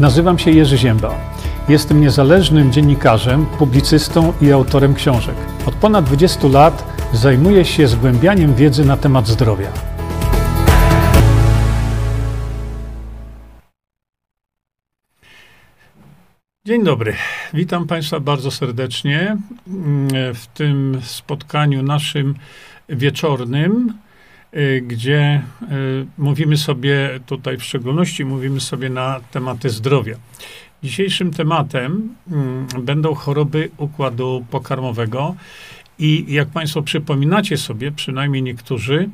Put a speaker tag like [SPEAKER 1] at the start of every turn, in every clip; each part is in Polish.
[SPEAKER 1] Nazywam się Jerzy Ziemba. Jestem niezależnym dziennikarzem, publicystą i autorem książek. Od ponad 20 lat zajmuję się zgłębianiem wiedzy na temat zdrowia. Dzień dobry. Witam Państwa bardzo serdecznie w tym spotkaniu naszym wieczornym, gdzie mówimy sobie tutaj w szczególności mówimy sobie na tematy zdrowia. Dzisiejszym tematem mm, będą choroby układu pokarmowego i jak Państwo przypominacie sobie, przynajmniej niektórzy,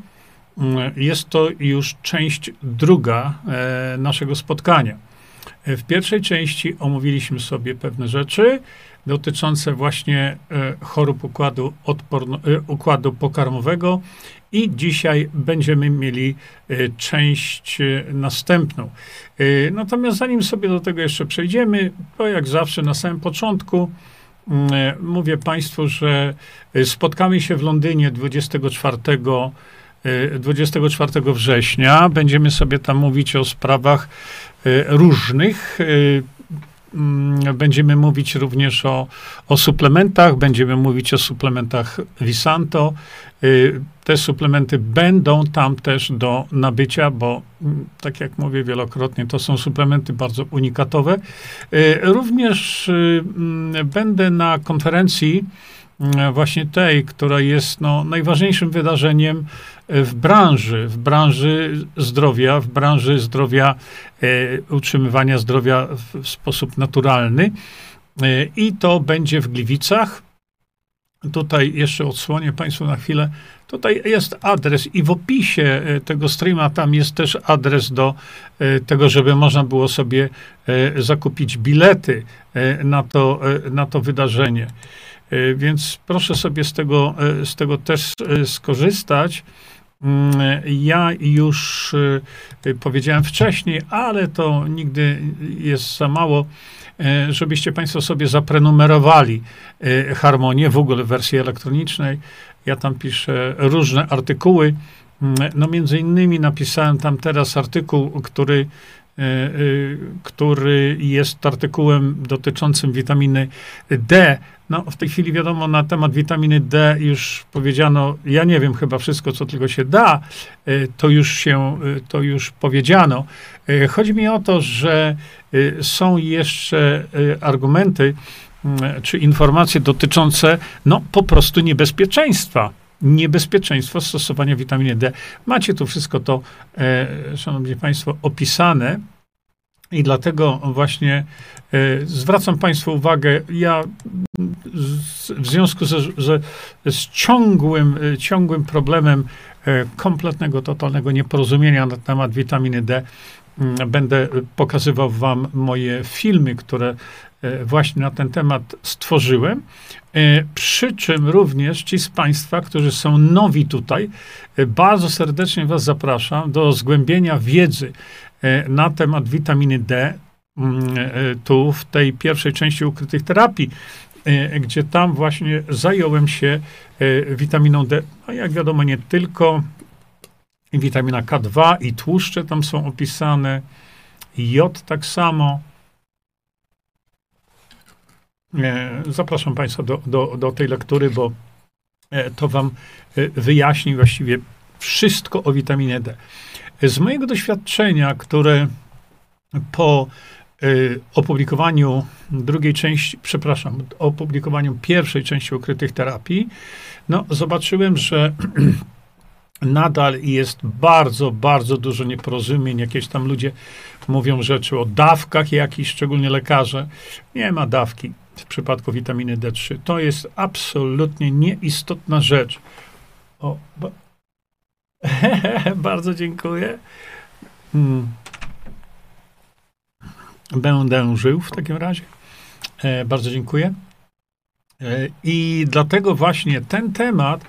[SPEAKER 1] mm, jest to już część druga e, naszego spotkania. W pierwszej części omówiliśmy sobie pewne rzeczy dotyczące właśnie e, chorób układu, e, układu pokarmowego i dzisiaj będziemy mieli e, część e, następną. E, natomiast zanim sobie do tego jeszcze przejdziemy, to jak zawsze na samym początku mm, mówię Państwu, że spotkamy się w Londynie 24 24 września. Będziemy sobie tam mówić o sprawach różnych. Mm, będziemy mówić również o, o suplementach, będziemy mówić o suplementach Visanto. Y, te suplementy będą tam też do nabycia, bo mm, tak jak mówię wielokrotnie, to są suplementy bardzo unikatowe. Y, również y, mm, będę na konferencji właśnie tej, która jest no, najważniejszym wydarzeniem w branży, w branży zdrowia, w branży zdrowia, utrzymywania zdrowia w, sposób naturalny. I to będzie w Gliwicach. Tutaj jeszcze odsłonię Państwu na chwilę. Tutaj jest adres i w opisie e, tego streama tam jest też adres do e, tego, żeby można było sobie e, zakupić bilety na to, na to wydarzenie. Więc proszę sobie z tego, z tego też skorzystać. Mm, ja już y, powiedziałem wcześniej, ale to nigdy jest za mało, e, żebyście Państwo sobie zaprenumerowali e, harmonię, w ogóle w wersji elektronicznej. Ja tam piszę różne artykuły. Mm, no między innymi napisałem tam teraz artykuł, który który jest artykułem dotyczącym witaminy D, no, w tej chwili wiadomo, na temat witaminy D już powiedziano, ja nie wiem, chyba wszystko, co tylko się da, e, to już się, e, to już powiedziano. E, chodzi mi o to, że są jeszcze argumenty, czy informacje dotyczące, no, po prostu niebezpieczeństwa niebezpieczeństwo stosowania witaminy D. Macie tu wszystko to, e, szanowni państwo, opisane i dlatego właśnie e, zwracam Państwu uwagę, ja z, w związku ze, ze, z ciągłym, e, ciągłym problemem e, kompletnego, totalnego nieporozumienia na temat witaminy D, będę pokazywał Wam moje filmy, które właśnie na ten temat stworzyłem. Przy czym również ci z Państwa, którzy są nowi tutaj, bardzo serdecznie Was zapraszam do zgłębienia wiedzy E, na temat witaminy D, mm, e, tu w tej pierwszej części ukrytych terapii, e, gdzie tam właśnie zająłem się witaminą D. No jak wiadomo, nie tylko witamina K2 i tłuszcze tam są opisane, jod tak samo. Zapraszam Państwa do, do, do tej lektury, bo to Wam wyjaśni właściwie wszystko o witaminie D. Z mojego doświadczenia, które po opublikowaniu drugiej części, przepraszam, opublikowaniu pierwszej części ukrytych terapii, no, zobaczyłem, że nadal jest bardzo, bardzo dużo nieporozumień. Jakieś tam ludzie mówią rzeczy o dawkach jakichś, szczególnie lekarze. Nie ma dawki w przypadku witaminy D3. To jest absolutnie nieistotna rzecz. O, Bardzo dziękuję. Hmm. Będę żył w takim razie. E, bardzo dziękuję. E, I dlatego właśnie ten temat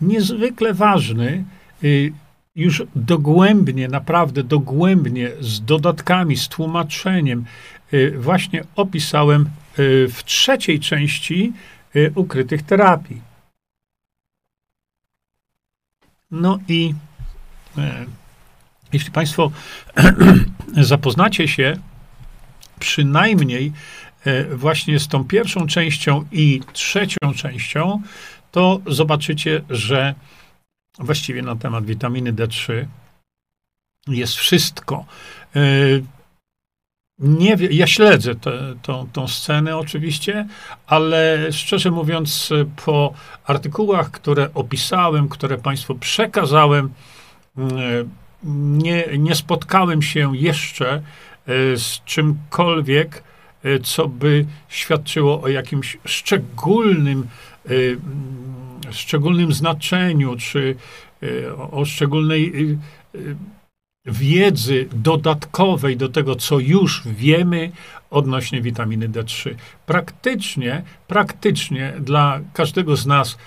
[SPEAKER 1] niezwykle ważny, y, już dogłębnie, naprawdę dogłębnie, z dodatkami, z tłumaczeniem, y, właśnie opisałem y, w trzeciej części ukrytych terapii. No i e, jeśli Państwo zapoznacie się przynajmniej właśnie z tą pierwszą częścią i trzecią częścią, to zobaczycie, że właściwie na temat witaminy D3 jest wszystko. E, nie ja śledzę tę tą scenę oczywiście, ale szczerze mówiąc, po artykułach, które opisałem, które Państwu przekazałem, nie, nie spotkałem się jeszcze e, z czymkolwiek, e, co by świadczyło o jakimś szczególnym, e, szczególnym znaczeniu, czy o szczególnej wiedzy dodatkowej do tego, co już wiemy odnośnie witaminy D3. Praktycznie, praktycznie dla każdego z nas,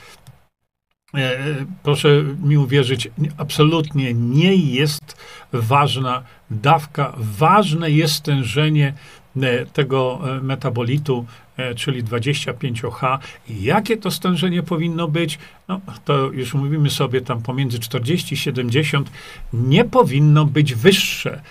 [SPEAKER 1] e, proszę mi uwierzyć, absolutnie nie jest ważna dawka. Ważne jest stężenie e, tego e, metabolitu, czyli 25H. I jakie to stężenie powinno być? No, to już mówimy sobie tam pomiędzy 40 i 70. Nie powinno być wyższe.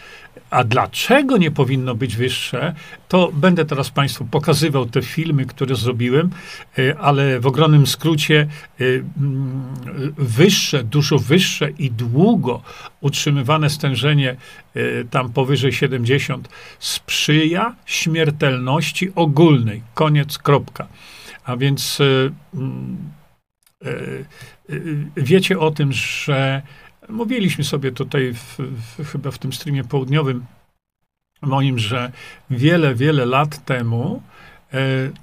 [SPEAKER 1] A dlaczego nie powinno być wyższe, to będę teraz Państwu pokazywał te filmy, które zrobiłem, e, ale w ogromnym skrócie e, mm, wyższe, dużo wyższe i długo utrzymywane stężenie e, tam powyżej 70 sprzyja śmiertelności ogólnej. Koniec, kropka. A więc mm, wiecie o tym, że Mówiliśmy sobie tutaj w, w, chyba w tym streamie południowym moim, że wiele, wiele lat temu, e,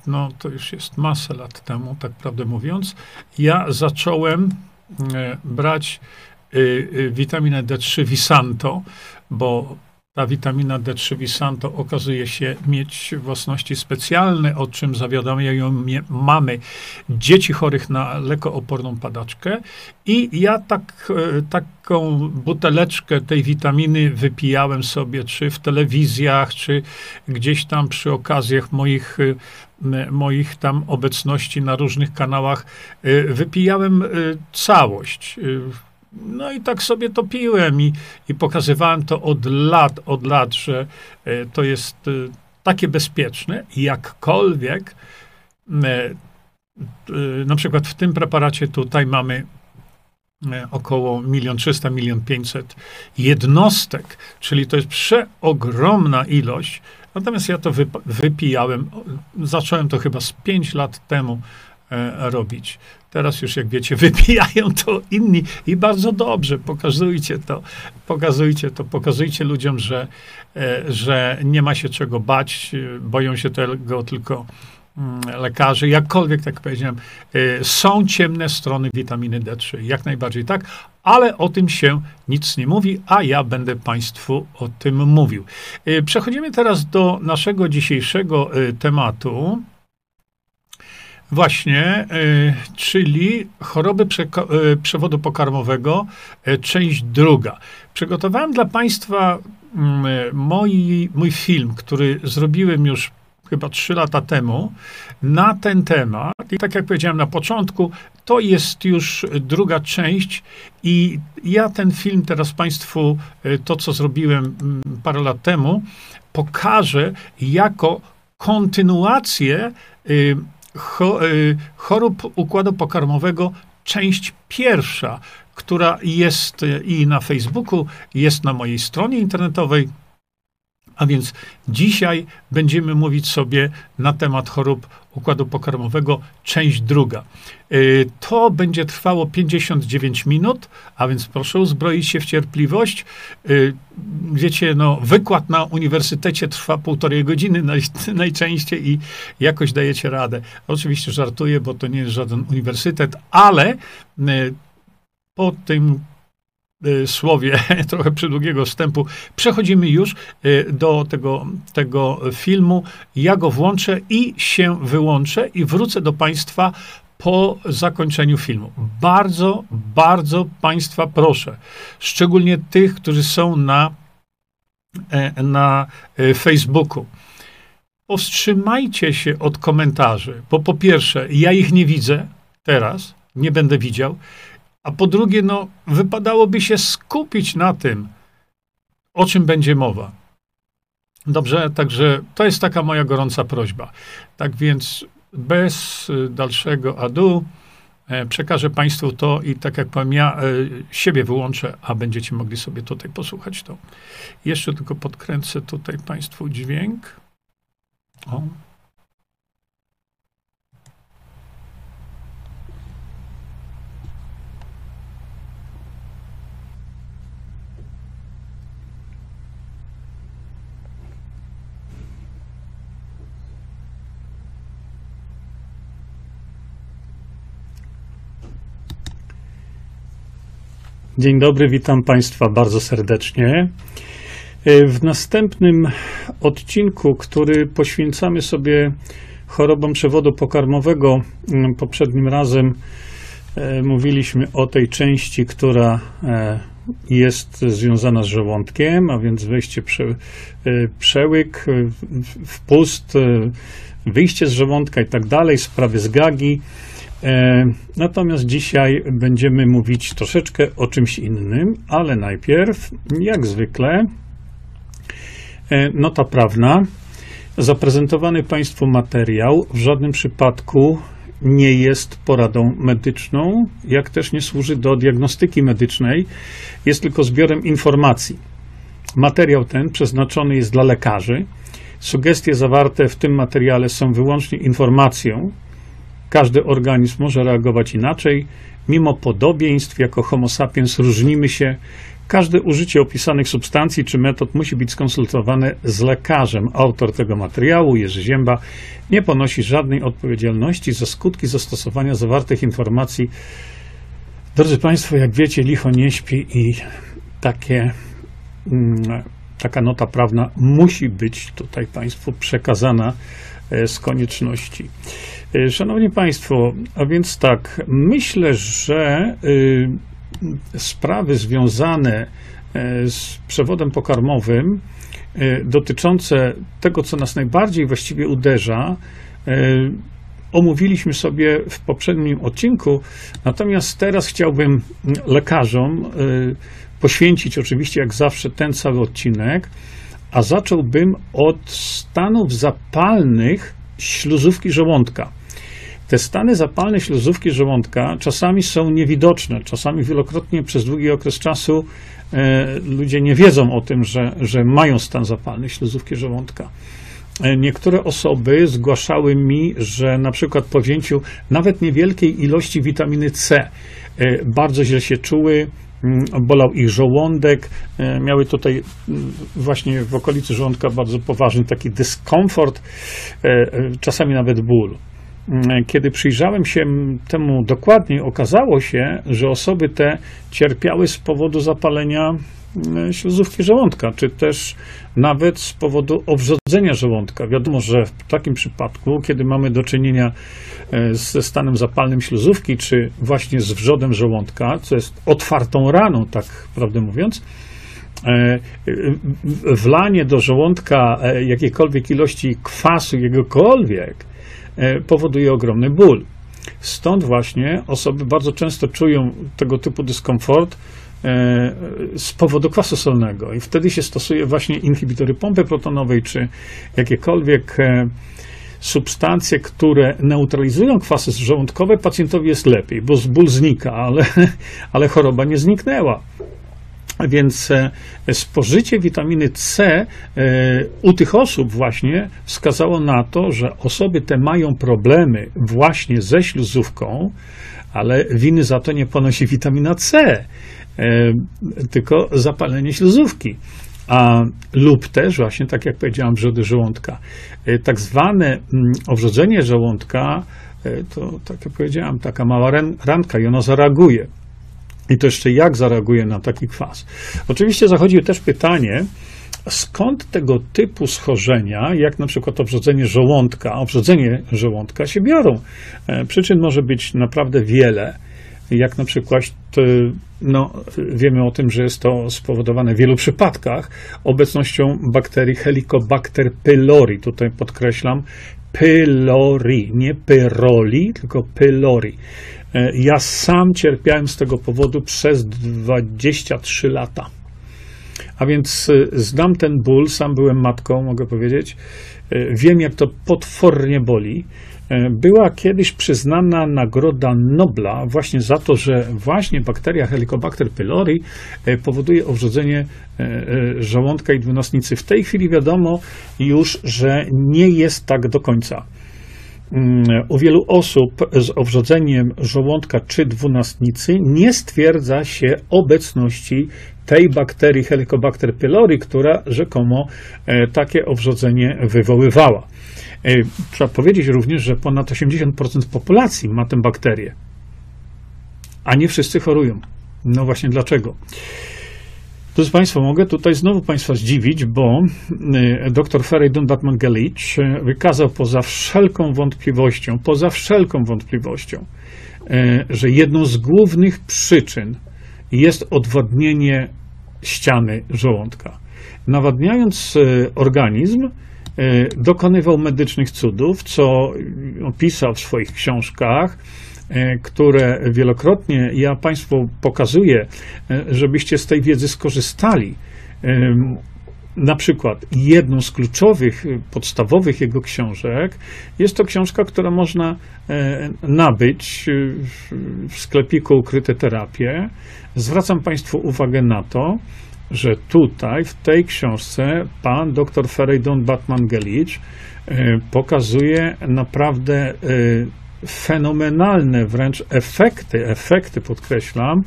[SPEAKER 1] no to już jest masę lat temu, tak prawdę mówiąc, ja zacząłem e, brać e, witaminę D3 Visanto, bo ta witamina D3 Visanto okazuje się mieć własności specjalne, o czym zawiadamiają mamy dzieci chorych na lekooporną padaczkę. I ja tak, e, taką buteleczkę tej witaminy wypijałem sobie, czy w telewizjach, czy gdzieś tam przy okazjach moich e, moich tam obecności na różnych kanałach, e, wypijałem całość. No i tak sobie to piłem i, i pokazywałem to od lat, od lat, że e, to jest e, takie bezpieczne, jakkolwiek e, na przykład w tym preparacie tutaj mamy około 1 300 1 500 jednostek, czyli to jest przeogromna ilość. Natomiast ja to wypijałem, zacząłem to chyba z 5 lat temu robić. Teraz już, jak wiecie, wypijają to inni i bardzo dobrze. Pokazujcie to, pokazujcie to, pokazujcie ludziom, że, e, że nie ma się czego bać, boją się tego tylko mm, lekarze. Jakkolwiek, tak powiedziałem, e, są ciemne strony witaminy D3, jak najbardziej tak, ale o tym się nic nie mówi, a ja będę Państwu o tym mówił. E, przechodzimy teraz do naszego dzisiejszego tematu. Właśnie, y, czyli choroby y, przewodu pokarmowego, y, część druga. Przygotowałem dla Państwa mm, moi, mój film, który zrobiłem już chyba trzy lata temu na ten temat. I tak jak powiedziałem na początku, to jest już druga część i ja ten film teraz Państwu, to co zrobiłem mm, parę lat temu, pokażę jako kontynuację Y, chorób układu pokarmowego, część pierwsza, która jest y, i na Facebooku, jest na mojej stronie internetowej. A więc dzisiaj będziemy mówić sobie na temat chorób układu pokarmowego, część druga. Y, to będzie trwało 59 minut, a więc proszę uzbroić się w cierpliwość. Y, wiecie, no, wykład na uniwersytecie trwa półtorej godziny naj, najczęściej i jakoś dajecie radę. Oczywiście żartuję, bo to nie jest żaden uniwersytet, ale y, po tym słowie trochę przydługiego wstępu, przechodzimy już y, do tego, tego filmu. Ja go włączę i się wyłączę i wrócę do Państwa po zakończeniu filmu. Bardzo, bardzo Państwa proszę, szczególnie tych, którzy są na, e, na e, Facebooku. Powstrzymajcie się od komentarzy, bo po pierwsze, ja ich nie widzę teraz, nie będę widział. A po drugie, no, wypadałoby się skupić na tym, o czym będzie mowa. Dobrze, także to jest taka moja gorąca prośba. Tak więc bez y, dalszego adu e, przekażę Państwu to i tak jak powiem, ja e, siebie wyłączę, a będziecie mogli sobie tutaj posłuchać to. Jeszcze tylko podkręcę tutaj Państwu dźwięk. O. Dzień dobry, witam Państwa bardzo serdecznie. E, w następnym odcinku, który poświęcamy sobie chorobom przewodu pokarmowego, mm, poprzednim razem e, mówiliśmy o tej części, która e, jest związana z żołądkiem, a więc wejście prze, przełyk, wpust, wyjście z żołądka i tak dalej, sprawy zgagi. E, natomiast dzisiaj będziemy mówić troszeczkę o czymś innym, ale najpierw, jak zwykle, e, nota prawna. Zaprezentowany Państwu materiał w żadnym przypadku nie jest poradą medyczną, jak też nie służy do diagnostyki medycznej, jest tylko zbiorem informacji. Materiał ten przeznaczony jest dla lekarzy. Sugestie zawarte w tym materiale są wyłącznie informacją, każdy organizm może reagować inaczej. Mimo podobieństw, jako Homo sapiens różnimy się. Każde użycie opisanych substancji czy metod musi być skonsultowane z lekarzem. Autor tego materiału, Jerzy Zięba, nie ponosi żadnej odpowiedzialności za skutki zastosowania zawartych informacji. Drodzy Państwo, jak wiecie, licho nie śpi i takie, mm, taka nota prawna musi być tutaj Państwu przekazana z konieczności. E, szanowni Państwo, a więc tak, myślę, że y, sprawy związane e, z przewodem pokarmowym, e, dotyczące tego, co nas najbardziej właściwie uderza, omówiliśmy sobie w poprzednim odcinku, natomiast teraz chciałbym lekarzom poświęcić oczywiście, jak zawsze, ten cały odcinek, a zacząłbym od stanów zapalnych śluzówki żołądka. Te stany zapalne śluzówki żołądka czasami są niewidoczne, czasami wielokrotnie przez długi okres czasu e, ludzie nie wiedzą o tym, że, że mają stan zapalny śluzówki żołądka. E, niektóre osoby zgłaszały mi, że na przykład po wzięciu nawet niewielkiej ilości witaminy C e, bardzo źle się czuły, bolał ich żołądek, e, miały tutaj mm, właśnie w okolicy żołądka bardzo poważny taki dyskomfort, czasami nawet ból. Mm, kiedy przyjrzałem się temu dokładniej, okazało się, że osoby te cierpiały z powodu zapalenia mm, śluzówki żołądka, czy też nawet z powodu owrzodzenia żołądka. Wiadomo, że w takim przypadku, kiedy mamy do czynienia e, ze stanem zapalnym śluzówki, czy właśnie z wrzodem żołądka, co jest otwartą raną, tak prawdę mówiąc, e, wlanie do żołądka e, jakiejkolwiek ilości kwasu, jegokolwiek, E, powoduje ogromny ból. Stąd właśnie osoby bardzo często czują tego typu dyskomfort e, z powodu kwasu solnego i wtedy się stosuje właśnie inhibitory pompy protonowej czy jakiekolwiek e, substancje, które neutralizują kwasy żołądkowe, pacjentowi jest lepiej, bo ból znika, ale, ale choroba nie zniknęła. Więc e, spożycie witaminy C e, u tych osób właśnie wskazało na to, że osoby te mają problemy właśnie ze śluzówką, ale winy za to nie ponosi witamina C, e, tylko zapalenie śluzówki. A, lub też właśnie, tak jak powiedziałam, wrzody żołądka. Tak zwane mm, owrzodzenie żołądka, to tak jak powiedziałam, taka mała ranka i ona zareaguje. I to jeszcze jak zareaguje na taki kwas. Oczywiście zachodzi też pytanie, skąd tego typu schorzenia, jak na przykład obrzodzenie żołądka, obrzodzenie żołądka się biorą. E, przyczyn może być naprawdę wiele. Jak na przykład no, wiemy o tym, że jest to spowodowane w wielu przypadkach obecnością bakterii Helicobacter pylori. Tutaj podkreślam pylori, nie pyroli, tylko pylori. E, ja sam cierpiałem z tego powodu przez 23 lata. A więc znam ten ból, sam byłem matką, mogę powiedzieć. Wiem, jak to potwornie boli. Była kiedyś przyznana nagroda Nobla właśnie za to, że właśnie bakteria Helicobacter pylori powoduje owrzodzenie żołądka i dwunastnicy. W tej chwili wiadomo już, że nie jest tak do końca. Mm, u wielu osób z owrzodzeniem żołądka czy dwunastnicy nie stwierdza się obecności tej bakterii Helicobacter pylori, która rzekomo e, takie owrzodzenie wywoływała. E, trzeba powiedzieć również, że ponad 80% populacji ma tę bakterię, a nie wszyscy chorują. No właśnie dlaczego? Proszę Państwa, mogę tutaj znowu Państwa zdziwić, bo y, dr Feridun Batman-Galich y, wykazał poza wszelką wątpliwością, poza wszelką wątpliwością, y, że jedną z głównych przyczyn jest odwodnienie ściany żołądka. Nawadniając organizm, dokonywał medycznych cudów, co opisał w swoich książkach, E, które wielokrotnie ja Państwu pokazuję, e, żebyście z tej wiedzy skorzystali. Na przykład jedną z kluczowych, podstawowych jego książek jest to książka, która można nabyć w sklepiku Ukryte Terapie. Zwracam Państwu uwagę na to, że tutaj, w tej książce, pan dr Ferejdon Batman-Gelicz pokazuje naprawdę fenomenalne wręcz efekty, efekty podkreślam,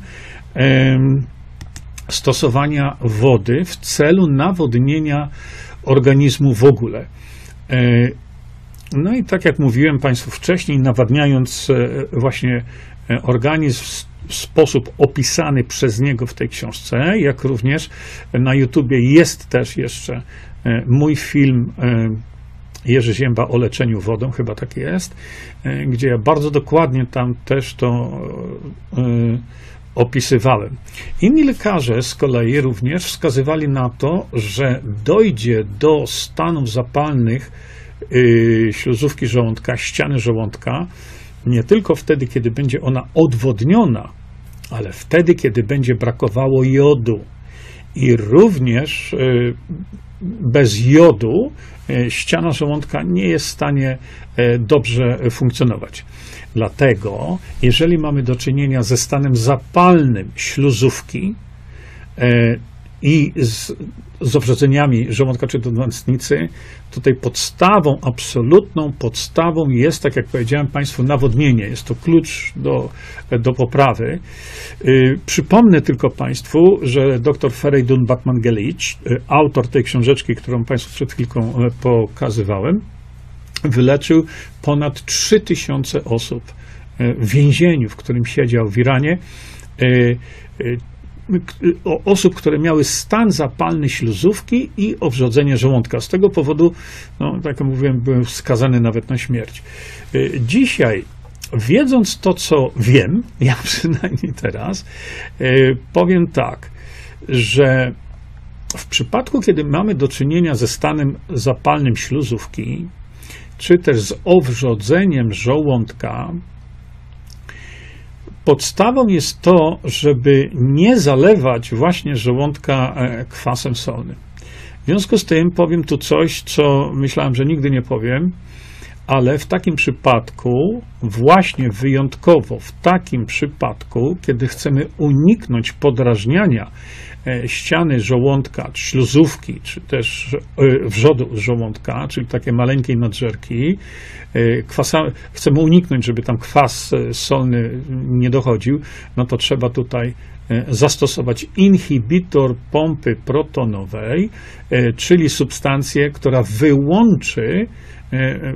[SPEAKER 1] stosowania wody w celu nawodnienia organizmu w ogóle. E, no i tak jak mówiłem Państwu wcześniej, nawadniając e, właśnie e, organizm sposób opisany przez niego w tej książce, jak również na YouTubie jest też jeszcze mój film Jerzy Zięba o leczeniu wodą, chyba tak jest, e, gdzie ja bardzo dokładnie tam też to e, opisywałem. Inni lekarze z kolei również wskazywali na to, że dojdzie do stanów zapalnych e, śluzówki żołądka, ściany żołądka, nie tylko wtedy, kiedy będzie ona odwodniona, ale wtedy, kiedy będzie brakowało jodu. I również bez jodu e, ściana żołądka nie jest w stanie e, dobrze funkcjonować. Dlatego, jeżeli mamy do czynienia ze stanem zapalnym śluzówki i z z obrzodzeniami żołądka czy dwunastnicy, tutaj podstawą, absolutną podstawą jest, tak jak powiedziałem Państwu, nawodnienie. Jest to klucz do, do poprawy. Yy, przypomnę tylko Państwu, że dr Ferejdun Batman-Gelich, yy, autor tej książeczki, którą Państwu przed chwilką yy, pokazywałem, wyleczył ponad 3000 osób yy, w więzieniu, w którym siedział w Iranie yy, osób, które miały stan zapalny śluzówki i owrzodzenie żołądka. Z tego powodu, no, tak jak mówiłem, byłem skazany nawet na śmierć. Y, dzisiaj, wiedząc to, co wiem, ja przynajmniej teraz, y, powiem tak, że w przypadku, kiedy mamy do czynienia ze stanem zapalnym śluzówki, czy też z owrzodzeniem żołądka, Podstawą jest to, żeby nie zalewać właśnie żołądka e, kwasem solnym. W związku z tym powiem tu coś, co myślałem, że nigdy nie powiem, ale w takim przypadku, właśnie wyjątkowo w takim przypadku, kiedy chcemy uniknąć podrażniania E, ściany żołądka, śluzówki, czy też e, wrzodu żołądka, czyli takie maleńkie nadżerki, e, kwasa, chcemy uniknąć, żeby tam kwas solny nie dochodził, no to trzeba tutaj zastosować inhibitor pompy protonowej, czyli substancję, która wyłączy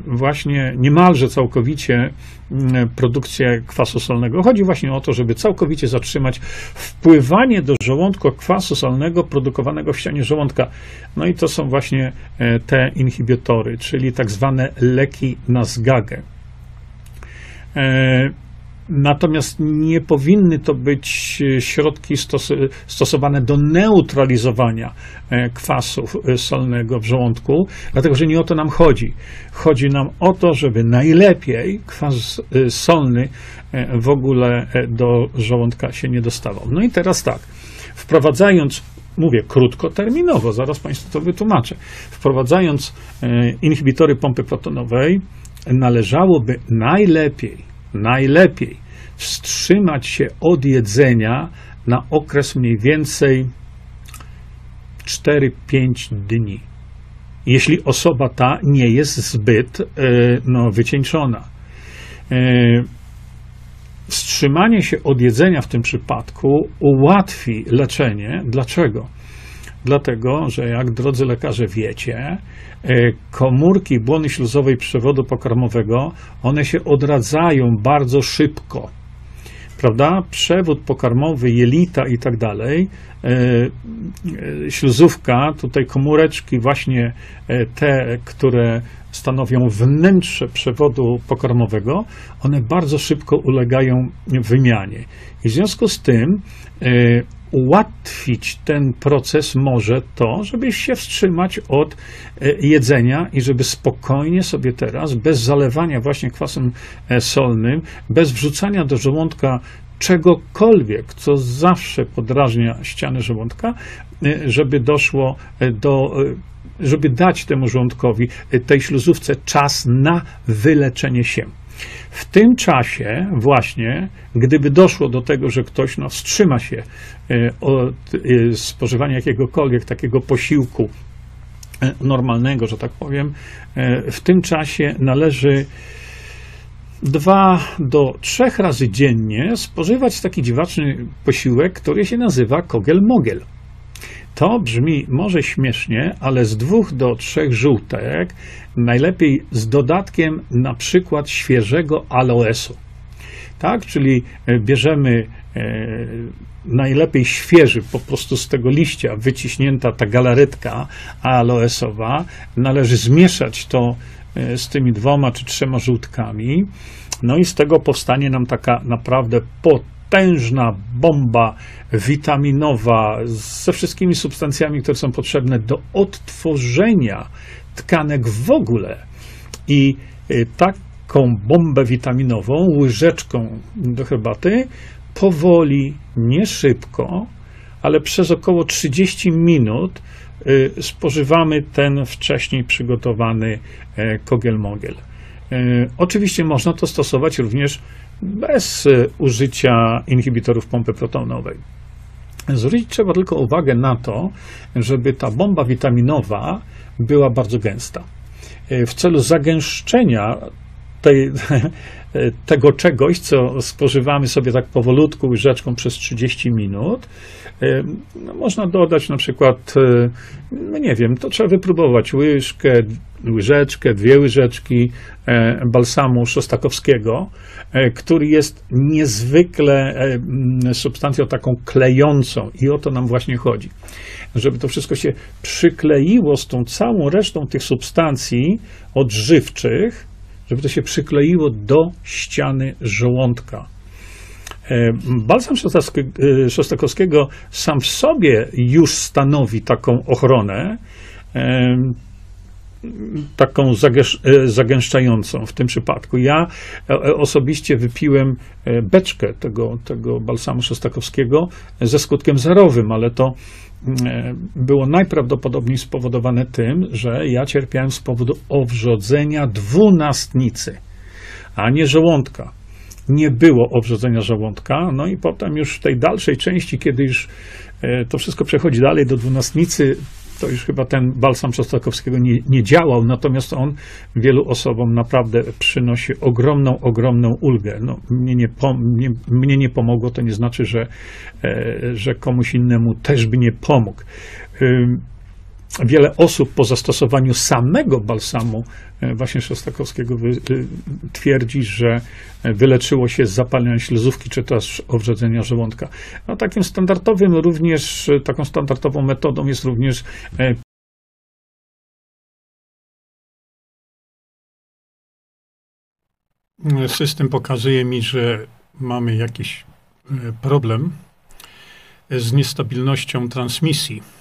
[SPEAKER 1] właśnie niemalże całkowicie Mm, produkcję kwasu solnego. Chodzi właśnie o to, żeby całkowicie zatrzymać wpływanie do żołądka kwasu solnego produkowanego w ścianie żołądka. No i to są właśnie e, te inhibitory, czyli tak zwane leki na zgagę. Natomiast nie powinny to być e, środki stos stosowane do neutralizowania e, kwasu e, solnego w żołądku, dlatego że nie o to nam chodzi. Chodzi nam o to, żeby najlepiej kwas solny w ogóle do żołądka się nie dostawał. No i teraz tak, wprowadzając mówię krótkoterminowo, zaraz Państwu to wytłumaczę. Wprowadzając inhibitory pompy protonowej, należałoby najlepiej, najlepiej wstrzymać się od jedzenia na okres mniej więcej 4-5 dni. Jeśli osoba ta nie jest zbyt e, no, wycieńczona. E, wstrzymanie się od jedzenia w tym przypadku ułatwi leczenie. Dlaczego? Dlatego, że jak drodzy lekarze wiecie, e, komórki błony śluzowej przewodu pokarmowego, one się odradzają bardzo szybko prawda? Przewód pokarmowy, jelita i tak dalej, e, e, śluzówka, tutaj komóreczki właśnie te, które stanowią wnętrze przewodu pokarmowego, one bardzo szybko ulegają wymianie. I w związku z tym ułatwić ten proces może to, żeby się wstrzymać od e, jedzenia i żeby spokojnie sobie teraz, bez zalewania właśnie kwasem e, solnym, bez wrzucania do żołądka czegokolwiek, co zawsze podrażnia ściany żołądka, e, żeby doszło do żeby dać temu żołądkowi, tej śluzówce czas na wyleczenie się. W tym czasie właśnie, gdyby doszło do tego, że ktoś no, wstrzyma się e, od e, spożywania jakiegokolwiek takiego posiłku e, normalnego, że tak powiem, w tym czasie należy dwa do trzech razy dziennie spożywać taki dziwaczny posiłek, który się nazywa kogel-mogel. To brzmi może śmiesznie, ale z dwóch do trzech żółtek, najlepiej z dodatkiem na przykład świeżego aloesu. Tak, czyli e, bierzemy e, najlepiej świeży, po prostu z tego liścia wyciśnięta ta galaretka aloesowa. Należy zmieszać to e, z tymi dwoma czy trzema żółtkami. No i z tego powstanie nam taka naprawdę pot potężna bomba witaminowa ze wszystkimi substancjami, które są potrzebne do odtworzenia tkanek w ogóle. I y, taką bombę witaminową łyżeczką do herbaty powoli, nie szybko, ale przez około 30 minut y, spożywamy ten wcześniej przygotowany e, kogel-mogel. E, oczywiście można to stosować również bez e, użycia inhibitorów pompy protonowej. Zwrócić trzeba tylko uwagę na to, żeby ta bomba witaminowa była bardzo gęsta. E, w celu zagęszczenia tej, tego czegoś, co spożywamy sobie tak powolutku łyżeczką przez 30 minut, no, można dodać na przykład, no nie wiem, to trzeba wypróbować łyżkę, łyżeczkę, dwie łyżeczki e, balsamu szostakowskiego, e, który jest niezwykle substancją taką klejącą i o to nam właśnie chodzi. Żeby to wszystko się przykleiło z tą całą resztą tych substancji odżywczych, żeby to się przykleiło do ściany żołądka. E, balsam e, Szostakowskiego sam w sobie już stanowi taką ochronę, e, taką zagęszczającą w tym przypadku. Ja osobiście wypiłem beczkę tego, tego balsamu szostakowskiego ze skutkiem zerowym, ale to E, było najprawdopodobniej spowodowane tym, że ja cierpiałem z powodu owrzodzenia dwunastnicy, a nie żołądka. Nie było owrzodzenia żołądka, no i potem już w tej dalszej części, kiedy już e, to wszystko przechodzi dalej do dwunastnicy, to już chyba ten balsam Czostakowskiego nie, nie działał, natomiast on wielu osobom naprawdę przynosi ogromną, ogromną ulgę. No, mnie, nie, mnie, mnie nie pomogło, to nie znaczy, że, e, że komuś innemu też by nie pomógł. Wiele osób po zastosowaniu samego balsamu e, właśnie Szostakowskiego e, twierdzi, że wyleczyło się z zapalenia śluzówki czy też owrzedzenia żołądka. No, takim standardowym również, taką standardową metodą jest również e, System pokazuje mi, że mamy jakiś problem z niestabilnością transmisji.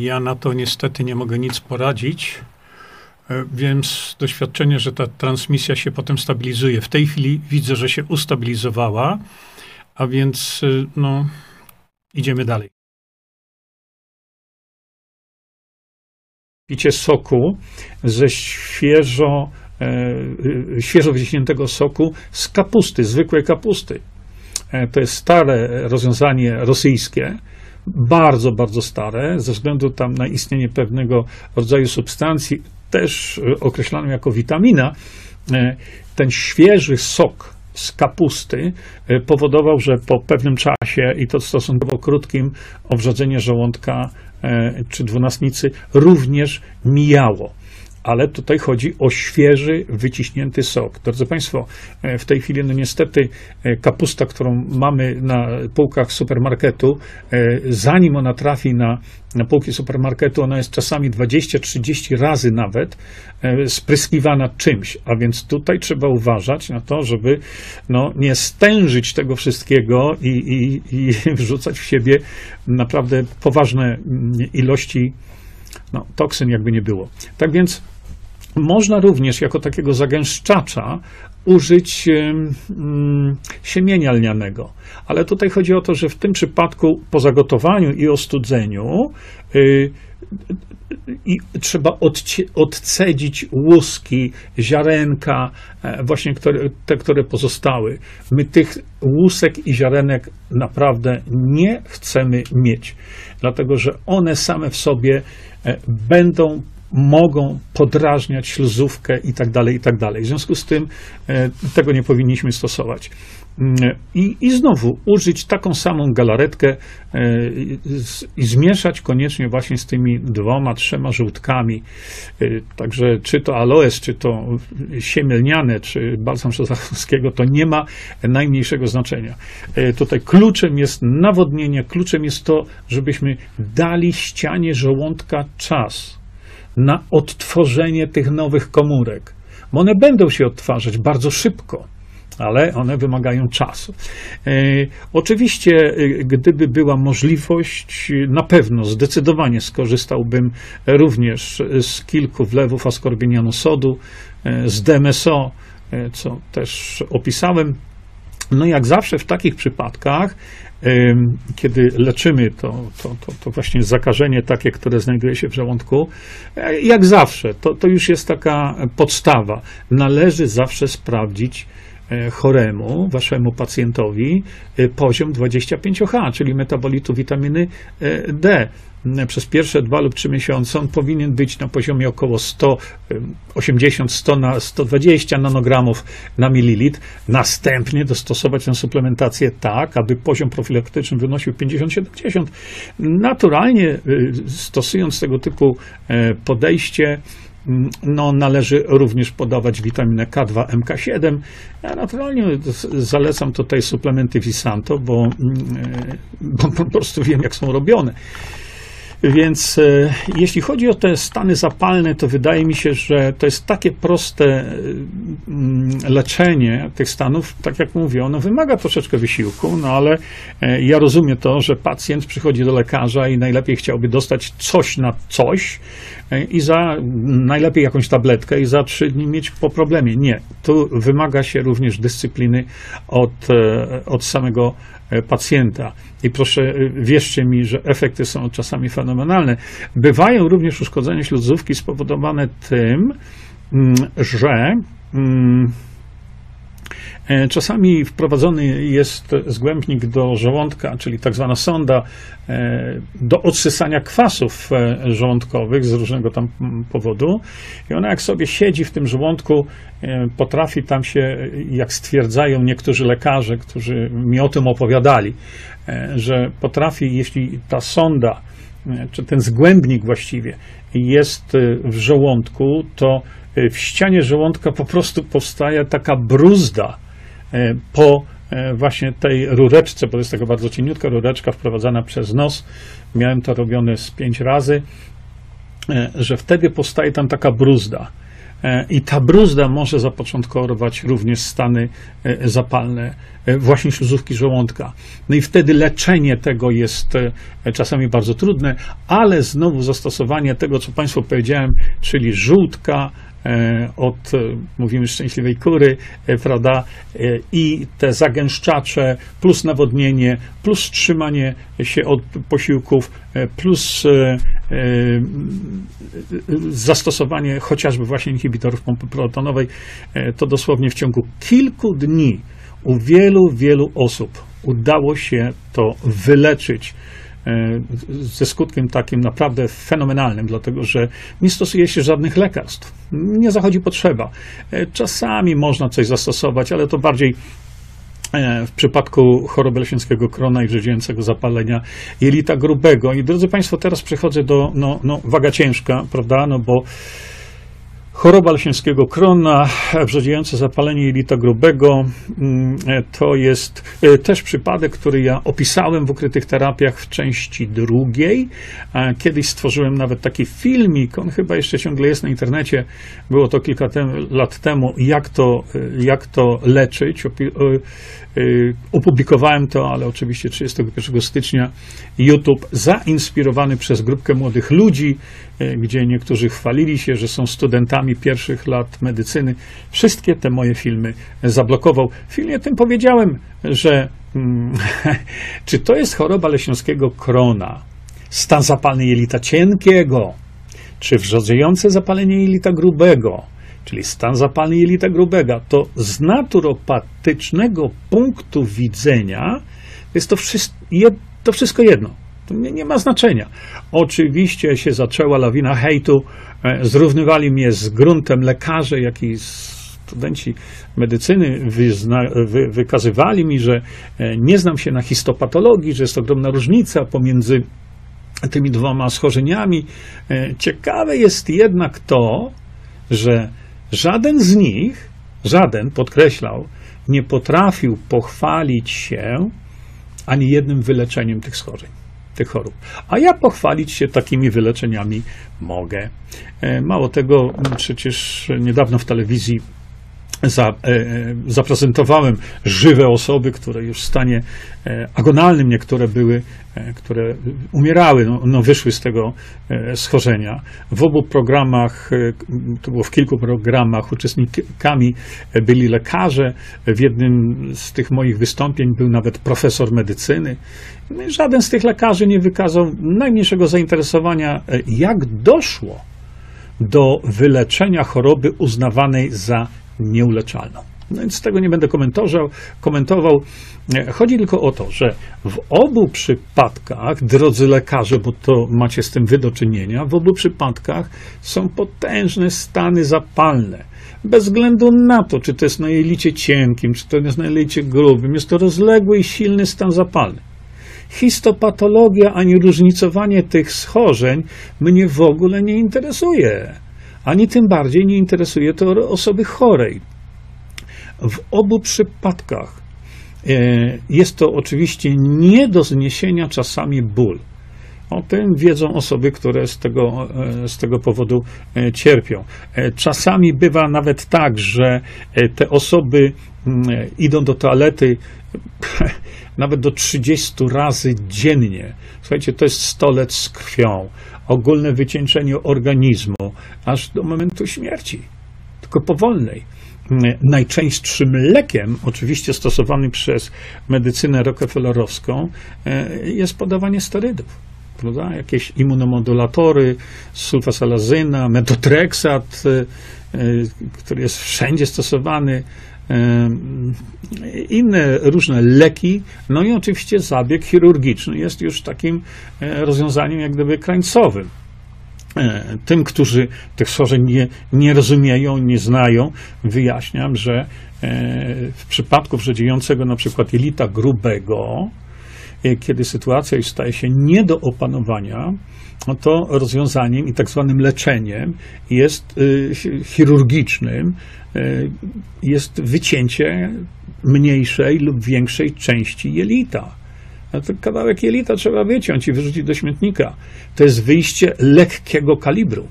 [SPEAKER 1] Ja na to niestety nie mogę nic poradzić. E, wiem z doświadczenia, że ta transmisja się potem stabilizuje. W tej chwili widzę, że się ustabilizowała, a więc e, no, idziemy dalej. Picie soku ze świeżo, e, świeżo wyciśniętego soku z kapusty, zwykłej kapusty. E, to jest stare rozwiązanie rosyjskie, bardzo, bardzo stare, ze względu tam na istnienie pewnego rodzaju substancji, też określaną jako witamina. E, ten świeży sok z kapusty e, powodował, że po pewnym czasie i to stosunkowo krótkim obrządzenie żołądka czy dwunastnicy również mijało ale tutaj chodzi o świeży, wyciśnięty sok. Drodzy Państwo, e, w tej chwili, no niestety, e, kapusta, którą mamy na półkach supermarketu, e, zanim ona trafi na, na półki supermarketu, ona jest czasami 20-30 razy nawet spryskiwana czymś, a więc tutaj trzeba uważać na to, żeby no, nie stężyć tego wszystkiego i, i, i wrzucać w siebie naprawdę poważne mm, ilości no, toksyn jakby nie było. Tak więc można również jako takiego zagęszczacza użyć um, siemienia lnianego. Ale tutaj chodzi o to, że w tym przypadku po zagotowaniu i ostudzeniu y, i trzeba odcedzić łuski, ziarenka, e, właśnie które, te, które pozostały. My tych łusek i ziarenek naprawdę nie chcemy mieć, dlatego że one same w sobie e, będą mogą podrażniać śluzówkę i tak dalej, i tak dalej. W związku z tym e, tego nie powinniśmy stosować. Mm, I, I znowu użyć taką samą galaretkę e, i zmieszać koniecznie właśnie z tymi dwoma, trzema żółtkami. E, także czy to aloes, czy to siemielniane, czy balsam szazachowskiego, to nie ma najmniejszego znaczenia. Tutaj kluczem jest nawodnienie, kluczem jest to, żebyśmy dali ścianie żołądka czas na odtworzenie tych nowych komórek. One będą się odtwarzać bardzo szybko, ale one wymagają czasu. E, oczywiście, e, gdyby była możliwość, na pewno zdecydowanie skorzystałbym również z kilku wlewów askorbinianu sodu, e, z DMSO, e, co też opisałem. No jak zawsze w takich przypadkach kiedy leczymy to, to, to, to, właśnie zakażenie takie, które znajduje się w żołądku, e, jak zawsze, to, to już jest taka podstawa. Należy zawsze sprawdzić choremu, waszemu pacjentowi, e, poziom 25H, czyli metabolitu witaminy D przez pierwsze dwa lub trzy miesiące on powinien być na poziomie około 180, 100 na 120 nanogramów na mililitr. Następnie dostosować tę suplementację tak, aby poziom profilaktyczny wynosił 50-70. Naturalnie stosując tego typu e, podejście, no, należy również podawać witaminę K2, MK7. Ja naturalnie zalecam tutaj suplementy Visanto, bo, mm, bo po prostu wiem, jak są robione. Więc e, jeśli chodzi o te stany zapalne, to wydaje mi się, że to jest takie proste mm, leczenie tych stanów, tak jak mówię, ono wymaga troszeczkę wysiłku, no ale e, ja rozumiem to, że pacjent przychodzi do lekarza i najlepiej chciałby dostać coś na coś i za najlepiej jakąś tabletkę i za trzy dni mieć po problemie. Nie, tu wymaga się również dyscypliny od, od samego E, pacjenta. I proszę, e, wierzcie mi, że efekty są czasami fenomenalne. Bywają również uszkodzenia śluzówki spowodowane tym, mm, że mm, E, czasami wprowadzony jest zgłębnik do żołądka, czyli tak zwana sonda, e, do odsysania kwasów e, żołądkowych z różnego tam powodu. I ona jak sobie siedzi w tym żołądku, potrafi tam się, jak stwierdzają niektórzy lekarze, którzy mi o tym opowiadali, że potrafi, jeśli ta sonda, czy ten zgłębnik właściwie jest w żołądku, to w ścianie żołądka po prostu powstaje taka bruzda, E, po e, właśnie tej rureczce, bo jest taka bardzo cieniutka rureczka wprowadzana przez nos. Miałem to robione z pięć razy, e, że wtedy powstaje tam taka bruzda. e, i ta bruzda może zapoczątkować również stany e, zapalne właśnie śluzówki żołądka. No i wtedy leczenie tego jest czasami bardzo trudne, ale znowu zastosowanie tego, co Państwu powiedziałem, czyli żółtka, E, od, e, mówimy, szczęśliwej kury, e, prawda, i te zagęszczacze, plus nawodnienie, plus trzymanie się od posiłków, plus zastosowanie chociażby właśnie inhibitorów pompy protonowej, to dosłownie w ciągu kilku dni u wielu, wielu osób udało się to wyleczyć. E, ze skutkiem takim naprawdę fenomenalnym, dlatego że nie stosuje się żadnych lekarstw. Nie zachodzi potrzeba. E, czasami można coś zastosować, ale to bardziej e, w przypadku choroby leśniackiego krona i wrzeździającego zapalenia jelita grubego. I drodzy Państwo, teraz przechodzę do no, no, waga ciężka, prawda, no bo Choroba leśniackiego krona, wrzodziejące zapalenie jelita grubego, mm, to jest e, też przypadek, który ja opisałem w ukrytych terapiach w części drugiej. Kiedyś stworzyłem nawet taki filmik, on chyba jeszcze ciągle jest na internecie, było to kilka tem lat temu, jak to, e, jak to leczyć. E, opublikowałem to, ale oczywiście 31 stycznia YouTube, zainspirowany przez grupkę młodych ludzi, gdzie niektórzy chwalili się, że są studentami pierwszych lat medycyny. Wszystkie te moje filmy zablokował. W filmie tym powiedziałem, że hmm, czy to jest choroba leśniowskiego krona, stan zapalny jelita cienkiego, czy wrzodziejące zapalenie jelita grubego, czyli stan zapalny jelita grubego, to z naturopatycznego punktu widzenia jest to, wszystko, to wszystko jedno. To nie, nie ma znaczenia. Oczywiście się zaczęła lawina hejtu. E, zrównywali mnie z gruntem lekarze, jak i studenci medycyny wyzna, wy, wykazywali mi, że e, nie znam się na histopatologii, że jest ogromna różnica pomiędzy tymi dwoma schorzeniami. E, ciekawe jest jednak to, że żaden z nich, żaden, podkreślał, nie potrafił pochwalić się ani jednym wyleczeniem tych schorzeń tych chorób. A ja pochwalić się takimi wyleczeniami mogę. E, mało tego, przecież niedawno w telewizji za, e, e, zaprezentowałem żywe osoby, które już w stanie e, agonalnym niektóre były, które umierały, no, no, wyszły z tego schorzenia. W obu programach, to było w kilku programach, uczestnikami byli lekarze. W jednym z tych moich wystąpień był nawet profesor medycyny. No żaden z tych lekarzy nie wykazał najmniejszego zainteresowania, jak doszło do wyleczenia choroby uznawanej za nieuleczalną. No więc tego nie będę komentował. komentował. Chodzi tylko o to, że w obu przypadkach, drodzy lekarze, bo to macie z tym wy do czynienia, w obu przypadkach są potężne stany zapalne. Bez względu na to, czy to jest na jelicie cienkim, czy to jest na jelicie grubym, jest to rozległy i silny stan zapalny. Histopatologia ani różnicowanie tych schorzeń mnie w ogóle nie interesuje ani tym bardziej nie interesuje to osoby chorej. W obu przypadkach e, jest to oczywiście nie do zniesienia czasami ból. O tym wiedzą osoby, które z tego, e, z tego powodu e, cierpią. Czasami bywa nawet tak, że te osoby mm, idą do toalety nawet do 30 razy dziennie. Słuchajcie, to jest stolec z krwią ogólne wycieńczenie organizmu, aż do momentu śmierci, tylko powolnej. Najczęstszym lekiem, oczywiście stosowanym przez medycynę rockefellerowską, e, jest podawanie sterydów. Prawda? Jakieś immunomodulatory, sulfasalazyna, metotreksat, e, który jest wszędzie stosowany, inne różne leki, no i oczywiście zabieg chirurgiczny jest już takim e, rozwiązaniem jak gdyby krańcowym. Tym, którzy tych schorzeń nie, nie rozumieją, nie znają, wyjaśniam, że w przypadku wrzodziejącego na przykład jelita grubego, kiedy sytuacja już staje się nie do opanowania, no to rozwiązaniem i tak zwanym leczeniem jest chirurgicznym, Y, jest wycięcie mniejszej lub większej części jelita. A ten kawałek jelita trzeba wyciąć i wyrzucić do śmietnika. To jest wyjście lekkiego kalibru.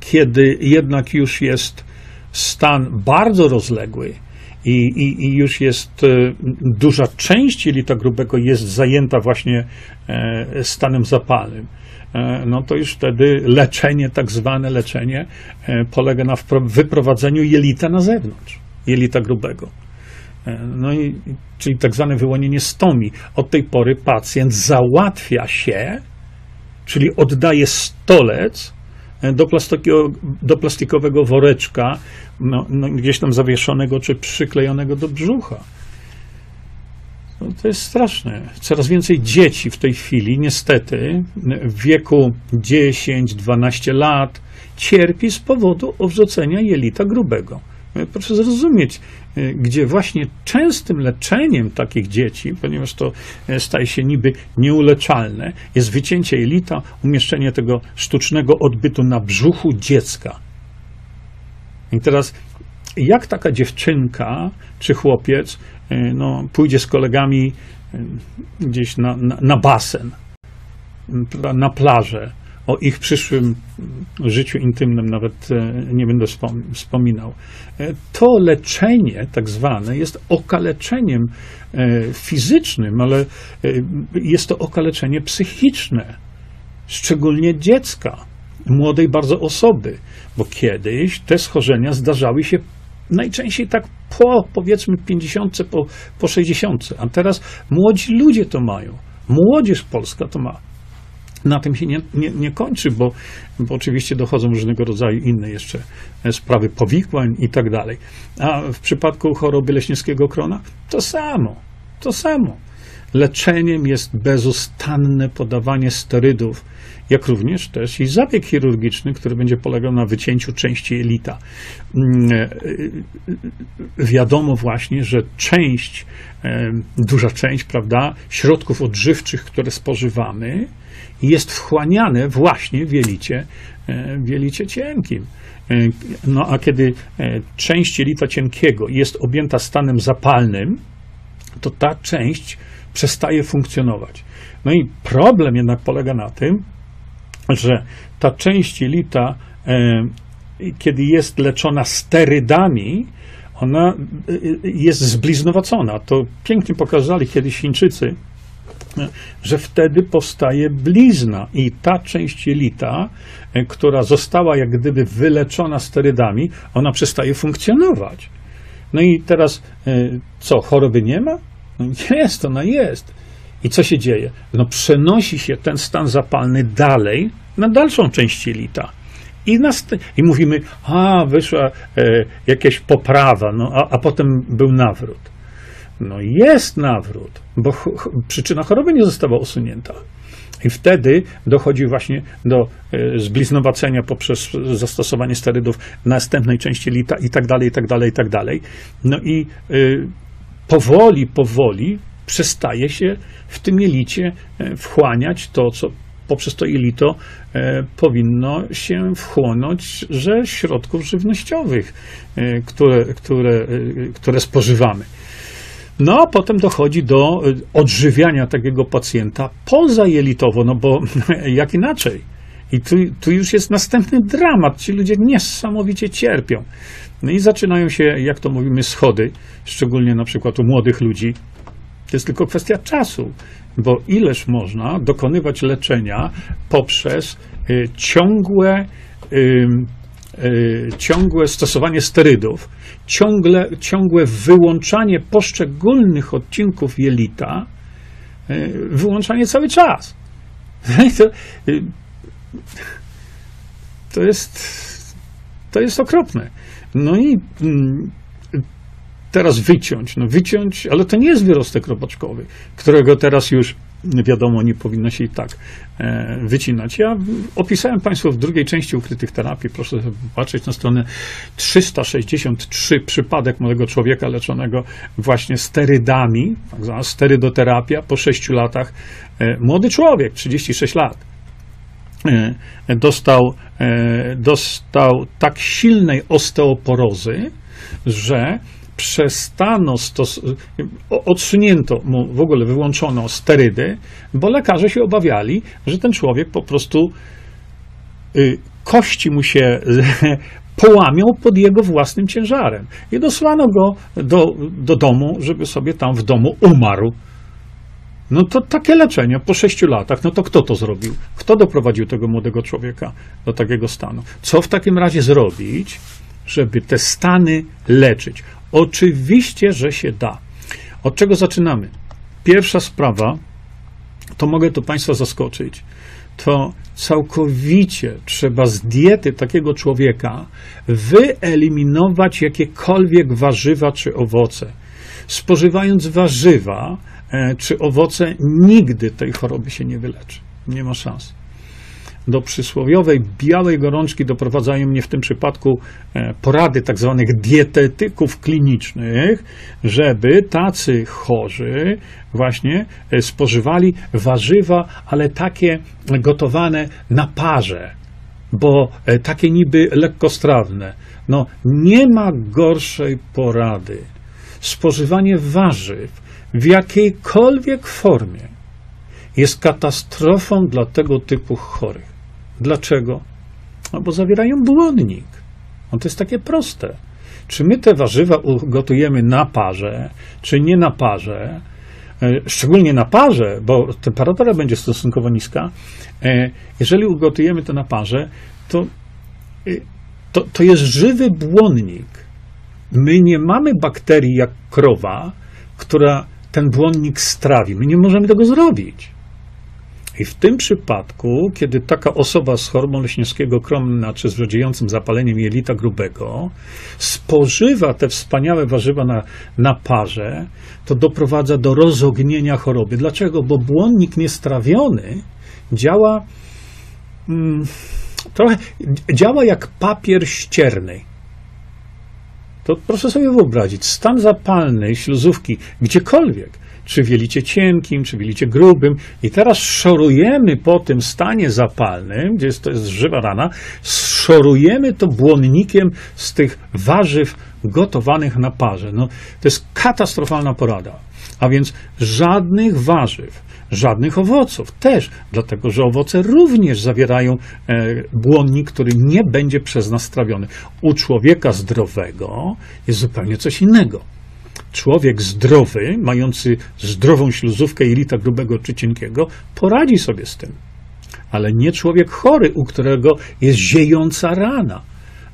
[SPEAKER 1] kiedy jednak już jest stan bardzo rozległy i, i, i już jest e, duża część jelita grubego jest zajęta właśnie e, stanem zapalnym, e, no to już wtedy leczenie, tak zwane leczenie, polega na wyprowadzeniu jelita na zewnątrz, jelita grubego. No i, czyli tak zwane wyłonienie stomii. Od tej pory pacjent załatwia się, czyli oddaje stolec do, do plastikowego woreczka, no, no, gdzieś tam zawieszonego czy przyklejonego do brzucha. No, to jest straszne. Coraz więcej dzieci w tej chwili, niestety, w wieku 10-12 lat, cierpi z powodu odrzucenia jelita grubego. Proszę zrozumieć, gdzie właśnie częstym leczeniem takich dzieci, ponieważ to e, staje się niby nieuleczalne, jest wycięcie jelita, umieszczenie tego sztucznego odbytu na brzuchu dziecka. I teraz, jak taka dziewczynka czy chłopiec e, no, pójdzie z kolegami e, gdzieś na, na, na basen, na plażę, o ich przyszłym życiu intymnym nawet e, nie będę wspominał. E, to leczenie, tak zwane, jest okaleczeniem e, fizycznym, ale jest to okaleczenie psychiczne, szczególnie dziecka, młodej bardzo osoby, bo kiedyś te schorzenia zdarzały się najczęściej tak po powiedzmy 50, po, po 60, a teraz młodzi ludzie to mają. Młodzież polska to ma na tym się nie, nie, nie kończy, bo, bo oczywiście dochodzą różnego rodzaju inne jeszcze sprawy powikłań i tak dalej. A w przypadku choroby leśniewskiego krona to samo, to samo. Leczeniem jest bezustanne podawanie sterydów, jak również też i zabieg chirurgiczny, który będzie polegał na wycięciu części jelita. Mm, e, wiadomo właśnie, że część, e, duża część, prawda, środków odżywczych, które spożywamy, jest wchłaniane właśnie w jelicie, e, w jelicie cienkim. E, no a kiedy e, część jelita cienkiego jest objęta stanem zapalnym, to ta część przestaje funkcjonować. No i problem jednak polega na tym, że ta część jelita, kiedy jest leczona sterydami, ona jest zbliznowacona. To pięknie pokazali kiedyś Chińczycy, że wtedy powstaje blizna i ta część jelita, e, która została jak gdyby wyleczona sterydami, ona przestaje funkcjonować. No i teraz e, co, choroby nie ma? No jest, ona jest. I co się dzieje? No przenosi się ten stan zapalny dalej na dalszą część jelita. I, I mówimy, a wyszła e, jakaś poprawa, no, a, a potem był nawrót. No jest nawrót, bo przyczyna choroby nie została usunięta. I wtedy dochodzi właśnie do e, zbliznowacenia poprzez zastosowanie sterydów następnej części lita i tak dalej, i tak dalej, i tak dalej. No i y, powoli, powoli przestaje się w tym jelicie e, wchłaniać to, co poprzez to jelito e, powinno się wchłonąć ze środków żywnościowych, e, które, które, e, które spożywamy. No a potem dochodzi do y, odżywiania takiego pacjenta pozajelitowo, no bo jak inaczej? I tu, tu już jest następny dramat. Ci ludzie niesamowicie cierpią. No i zaczynają się, jak to mówimy, schody, szczególnie na przykład u młodych ludzi. To jest tylko kwestia czasu, bo ileż można dokonywać leczenia poprzez y, ciągłe. Y, ciągłe stosowanie sterydów, ciągle, ciągłe wyłączanie poszczególnych odcinków jelita, y, wyłączanie cały czas. To, y, to jest, to jest okropne. No i mm, teraz wyciąć, no wyciąć, ale to nie jest wyrostek robaczkowy, którego teraz już wiadomo, nie powinno się i tak e, wycinać. Ja opisałem Państwu w drugiej części ukrytych terapii, proszę patrzeć na stronę 363, przypadek młodego człowieka leczonego właśnie sterydami, tak zwana sterydoterapia po 6 latach. E, młody człowiek, 36 lat, e, dostał, dostał tak silnej osteoporozy, że przestano stos- odsunięto mu w ogóle wyłączono sterydy, bo lekarze się obawiali, że ten człowiek po prostu y, kości mu się połamią pod jego własnym ciężarem. I dosłano go do, do domu, żeby sobie tam w domu umarł. No to takie leczenie po sześciu latach, no to kto to zrobił? Kto doprowadził tego młodego człowieka do takiego stanu? Co w takim razie zrobić, żeby te stany leczyć? Oczywiście, że się da. Od czego zaczynamy? Pierwsza sprawa, to mogę tu Państwa zaskoczyć, to całkowicie trzeba z diety takiego człowieka wyeliminować jakiekolwiek warzywa czy owoce. Spożywając warzywa e, czy owoce, nigdy tej choroby się nie wyleczy. Nie ma szans do przysłowiowej białej gorączki doprowadzają mnie w tym przypadku e, porady tak zwanych dietetyków klinicznych, żeby tacy chorzy właśnie e, spożywali warzywa, ale takie gotowane na parze, bo e, takie niby lekkostrawne. No, nie ma gorszej porady. Spożywanie warzyw w jakiejkolwiek formie jest katastrofą dla tego typu chorych. Dlaczego? No bo zawierają błonnik. No to jest takie proste. Czy my te warzywa ugotujemy na parze, czy nie na parze, e, szczególnie na parze, bo temperatura będzie stosunkowo niska, e, jeżeli ugotujemy to na parze, to, e, to, to jest żywy błonnik. My nie mamy bakterii jak krowa, która ten błonnik strawi. My nie możemy tego zrobić. I w tym przypadku, kiedy taka osoba z chorobą leśniowskiego kromna czy z rodziejącym zapaleniem jelita grubego spożywa te wspaniałe warzywa na, na parze, to doprowadza do rozognienia choroby. Dlaczego? Bo błonnik niestrawiony działa mm, trochę działa jak papier ścierny. To proszę sobie wyobrazić, stan zapalny śluzówki gdziekolwiek czy w jelicie cienkim, czy w jelicie grubym. I teraz szorujemy po tym stanie zapalnym, gdzie jest, to jest żywa rana, szorujemy to błonnikiem z tych warzyw gotowanych na parze. No, to jest katastrofalna porada. A więc żadnych warzyw, żadnych owoców też, dlatego że owoce również zawierają e, błonnik, który nie będzie przez nas strawiony. U człowieka zdrowego jest zupełnie coś innego człowiek zdrowy, mający zdrową śluzówkę jelita grubego czy cienkiego, poradzi sobie z tym. Ale nie człowiek chory, u którego jest ziejąca rana.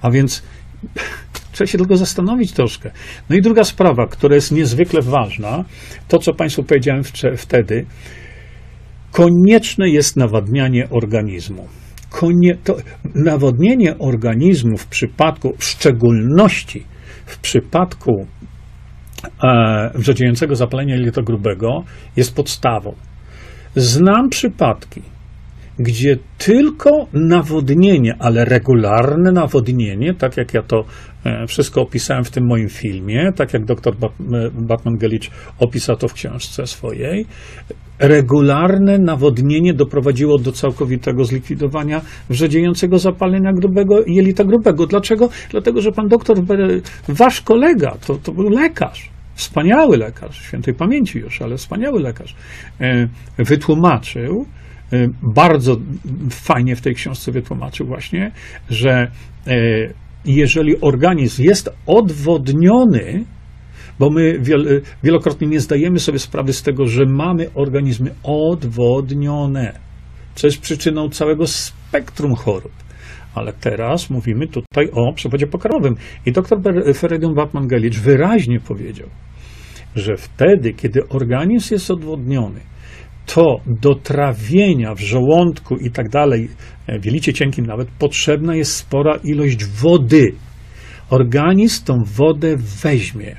[SPEAKER 1] A więc trzeba się tylko zastanowić troszkę. No i druga sprawa, która jest niezwykle ważna, to co Państwu powiedziałem wtedy, konieczne jest nawadnianie organizmu. Konie, to nawodnienie organizmu w przypadku, w szczególności w przypadku wrzodziejącego zapalenia jelita grubego jest podstawą. Znam przypadki, gdzie tylko nawodnienie, ale regularne nawodnienie, tak jak ja to e, wszystko opisałem w tym moim filmie, tak jak dr e, Batman Gelicz opisał to w książce swojej, regularne nawodnienie doprowadziło do całkowitego zlikwidowania wrzodziejącego zapalenia grubego jelita grubego. Dlaczego? Dlatego, że pan doktor, wasz kolega, to, to był lekarz, wspaniały lekarz, świętej pamięci już, ale wspaniały lekarz, e, wytłumaczył, e, bardzo fajnie w tej książce wytłumaczył właśnie, że e, jeżeli organizm jest odwodniony, bo my wielokrotnie nie zdajemy sobie sprawy z tego, że mamy organizmy odwodnione, co jest przyczyną całego spektrum chorób. Ale teraz mówimy tutaj o przewodzie pokarmowym. I dr Feridun Batman-Gelicz wyraźnie powiedział, że wtedy, kiedy organizm jest odwodniony, to do trawienia w żołądku i tak dalej, e, w jelicie cienkim nawet, potrzebna jest spora ilość wody. Organizm tą wodę weźmie.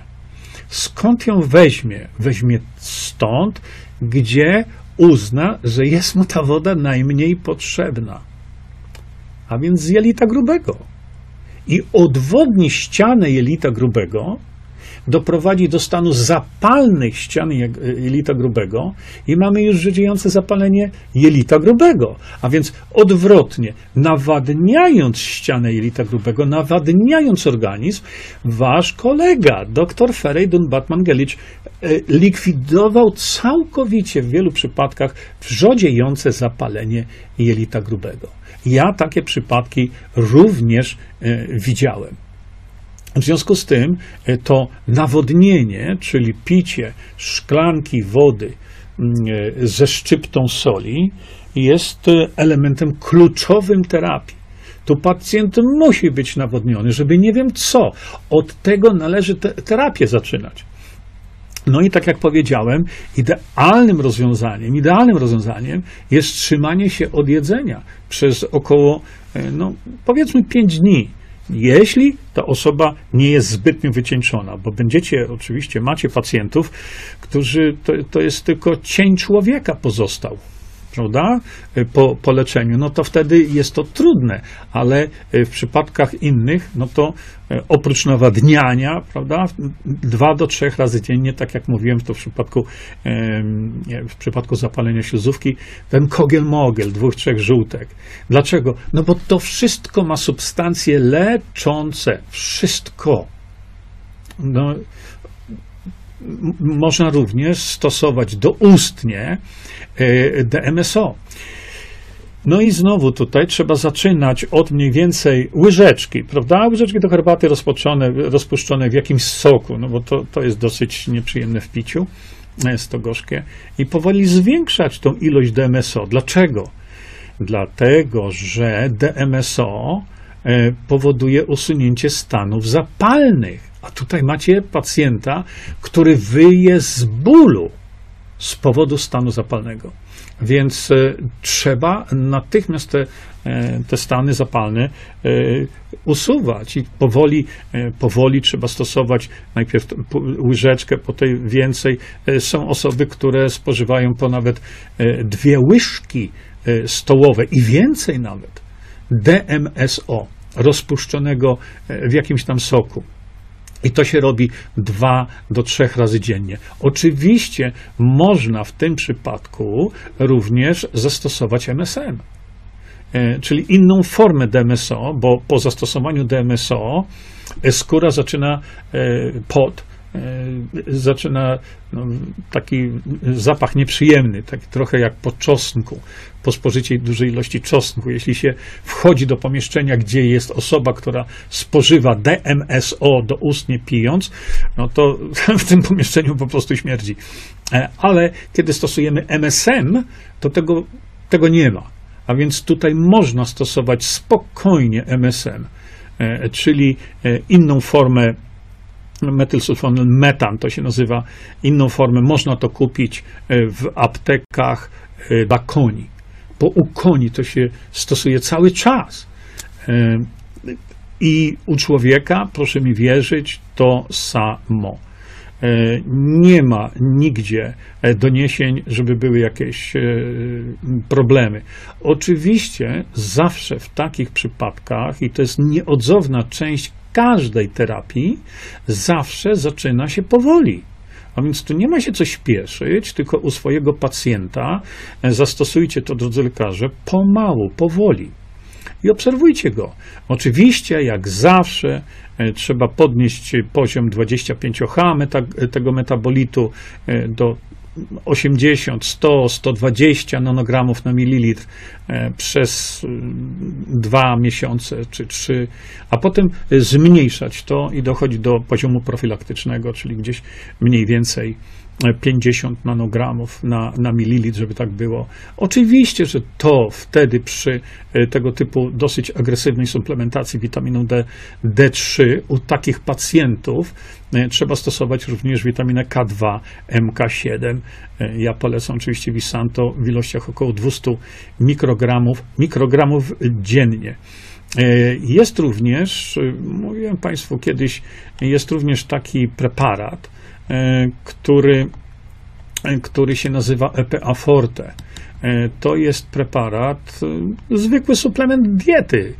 [SPEAKER 1] Skąd ją weźmie? Weźmie stąd, gdzie uzna, że jest mu ta woda najmniej potrzebna. A więc z jelita grubego. I odwodni ścianę jelita grubego, doprowadzi do stanu zapalnych ścian jelita grubego i mamy już żyjące zapalenie jelita grubego. A więc odwrotnie, nawadniając ścianę jelita grubego, nawadniając organizm, wasz kolega, dr Ferejdun Batman-Gelicz, e, likwidował całkowicie w wielu przypadkach wrzodziejące zapalenie jelita grubego. Ja takie przypadki również widziałem. W związku z tym to nawodnienie, czyli picie szklanki wody mm, ze szczyptą soli, jest elementem kluczowym terapii. Tu pacjent musi być nawodniony, żeby nie wiem co. Od tego należy te, terapię zaczynać. No i tak jak powiedziałem, idealnym rozwiązaniem, idealnym rozwiązaniem jest trzymanie się od jedzenia przez około, e, no powiedzmy 5 dni. Jeśli ta osoba nie jest zbytnio wycieńczona, bo będziecie, oczywiście macie pacjentów, którzy, to, to jest tylko cień człowieka pozostał prawda, y, po, po leczeniu, no to wtedy jest to trudne, ale y, w przypadkach innych, no to y, oprócz nawadniania, prawda, dwa do trzech razy dziennie, tak jak mówiłem, to w przypadku, w przypadku zapalenia śluzówki, ten kogiel-mogel, dwóch, trzech żółtek. Dlaczego? No bo to wszystko ma substancje leczące. Wszystko. No, można również stosować doustnie e, DMSO. No i znowu tutaj trzeba zaczynać od mniej więcej łyżeczki, prawda? Łyżeczki do herbaty rozpuszczone, rozpuszczone w jakimś soku, no bo to, to jest dosyć nieprzyjemne w piciu, jest to gorzkie. I powoli zwiększać tą ilość DMSO. Dlaczego? Dlatego, że DMSO e, powoduje usunięcie stanów zapalnych. A tutaj macie pacjenta, który wyje z bólu z powodu stanu zapalnego. Więc e, trzeba natychmiast te, e, te stany zapalne e, usuwać i powoli, powoli trzeba stosować najpierw łyżeczkę, potem więcej. Są osoby, które spożywają po nawet dwie łyżki stołowe i więcej nawet DMSO rozpuszczonego w jakimś tam soku. I to się robi dwa do trzech razy dziennie. Oczywiście można w tym przypadku również zastosować MSM, e, czyli inną formę DMSO, bo po zastosowaniu DMSO skóra zaczyna e, pot E, zaczyna no, taki zapach nieprzyjemny, taki trochę jak po czosnku, po spożyciu dużej ilości czosnku. Jeśli się wchodzi do pomieszczenia, gdzie jest osoba, która spożywa DMSO doustnie pijąc, no to w tym pomieszczeniu po prostu śmierdzi. E, ale kiedy stosujemy MSM, to tego, tego nie ma. A więc tutaj można stosować spokojnie MSM, e, czyli inną formę metylsulfonyl metan, to się nazywa inną formę. Można to kupić e, w aptekach e, dla koni, bo u koni to się stosuje cały czas. E, I u człowieka, proszę mi wierzyć, to samo. Nie ma nigdzie doniesień, żeby były jakieś problemy. Oczywiście zawsze w takich przypadkach, i to jest nieodzowna część każdej terapii zawsze zaczyna się powoli. A więc tu nie ma się co śpieszyć, tylko u swojego pacjenta e, zastosujcie to, drodzy lekarze, pomału, powoli. I obserwujcie go. Oczywiście, jak zawsze, e, trzeba podnieść poziom 25H meta, tego metabolitu e, do 80, 100, 120 nanogramów na mililitr e, przez e, dwa miesiące czy trzy, a potem zmniejszać to i dochodzić do poziomu profilaktycznego, czyli gdzieś mniej więcej 50 nanogramów na, na mililitr, żeby tak było. Oczywiście, że to wtedy przy e, tego typu dosyć agresywnej suplementacji witaminą D, D3 u takich pacjentów e, trzeba stosować również witaminę K2, MK7. E, ja polecam oczywiście Visanto w ilościach około 200 mikrogramów, mikrogramów dziennie. Jest również, mówiłem Państwu kiedyś, jest również taki preparat, który, e, który się nazywa EPA Forte. E, to jest preparat, zwykły suplement diety,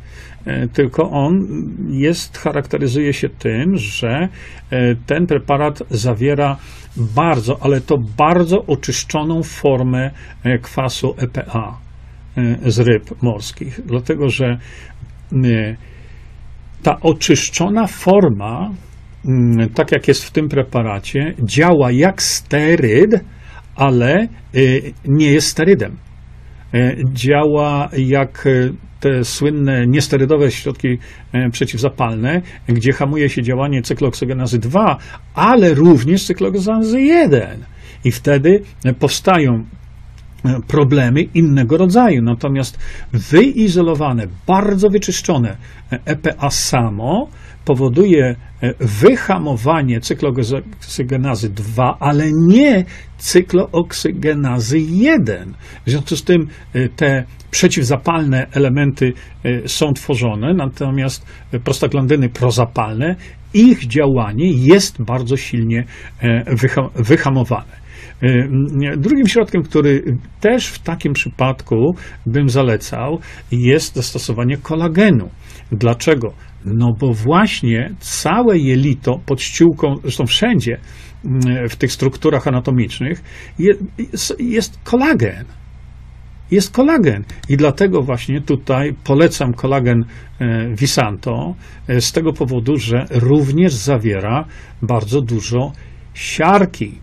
[SPEAKER 1] tylko on jest, charakteryzuje się tym, że ten preparat zawiera bardzo, ale to bardzo oczyszczoną formę kwasu EPA z ryb morskich, dlatego że ta oczyszczona forma tak jak jest w tym preparacie, działa jak steryd, ale y, nie jest sterydem. działa jak te słynne niesterydowe środki przeciwzapalne, gdzie hamuje się działanie cykloksygenazy 2, ale również cykloksygenazy 1. I wtedy powstają problemy innego rodzaju. Natomiast wyizolowane, bardzo wyczyszczone EPA samo powoduje e, wyhamowanie cyklooksygenozy 2, ale nie cyklooksygenozy 1. W związku z tym e, te przeciwzapalne elementy e, są tworzone, natomiast prostaglandyny prozapalne, ich działanie jest bardzo silnie wyhamowane. Drugim środkiem, który też w takim przypadku bym zalecał, jest zastosowanie kolagenu. Dlaczego? No bo właśnie całe jelito pod ściółką, zresztą wszędzie mm, w tych strukturach anatomicznych jest, jest kolagen. Jest kolagen i dlatego właśnie tutaj polecam kolagen e, Visanto e, z tego powodu, że również zawiera bardzo dużo siarki.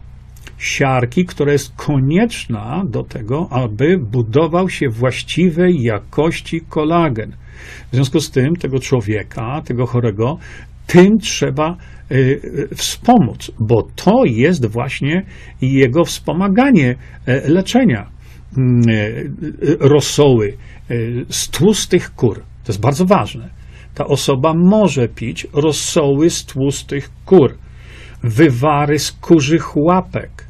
[SPEAKER 1] Siarki, która jest konieczna do tego, aby budował się właściwej jakości kolagen. W związku z tym tego człowieka, tego chorego, tym trzeba y, y, wspomóc, bo to jest właśnie jego wspomaganie e, leczenia mm, e, rosoły e, z tłustych kur. To jest bardzo ważne. Ta osoba może pić rosoły z tłustych kur, wywary z kurzych łapek,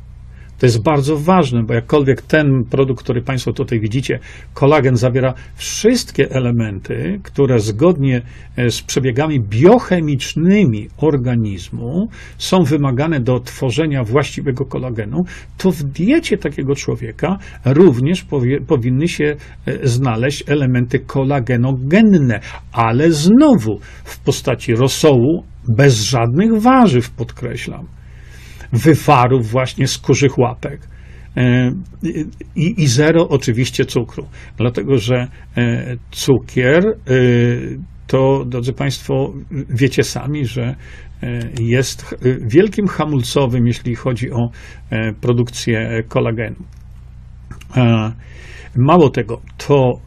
[SPEAKER 1] to jest bardzo ważne, bo jakkolwiek ten produkt, który Państwo tutaj widzicie, kolagen zawiera wszystkie elementy, które zgodnie e, z przebiegami biochemicznymi organizmu są wymagane do tworzenia właściwego kolagenu, to w diecie takiego człowieka również powie, powinny się e, znaleźć elementy kolagenogenne, ale znowu w postaci rosołu, bez żadnych warzyw, podkreślam wywarów właśnie z kurzych łapek. E, I, I zero oczywiście cukru, dlatego że e, cukier e, to, drodzy Państwo, wiecie sami, że jest wielkim hamulcowym, jeśli chodzi o produkcję kolagenu. Mało tego, to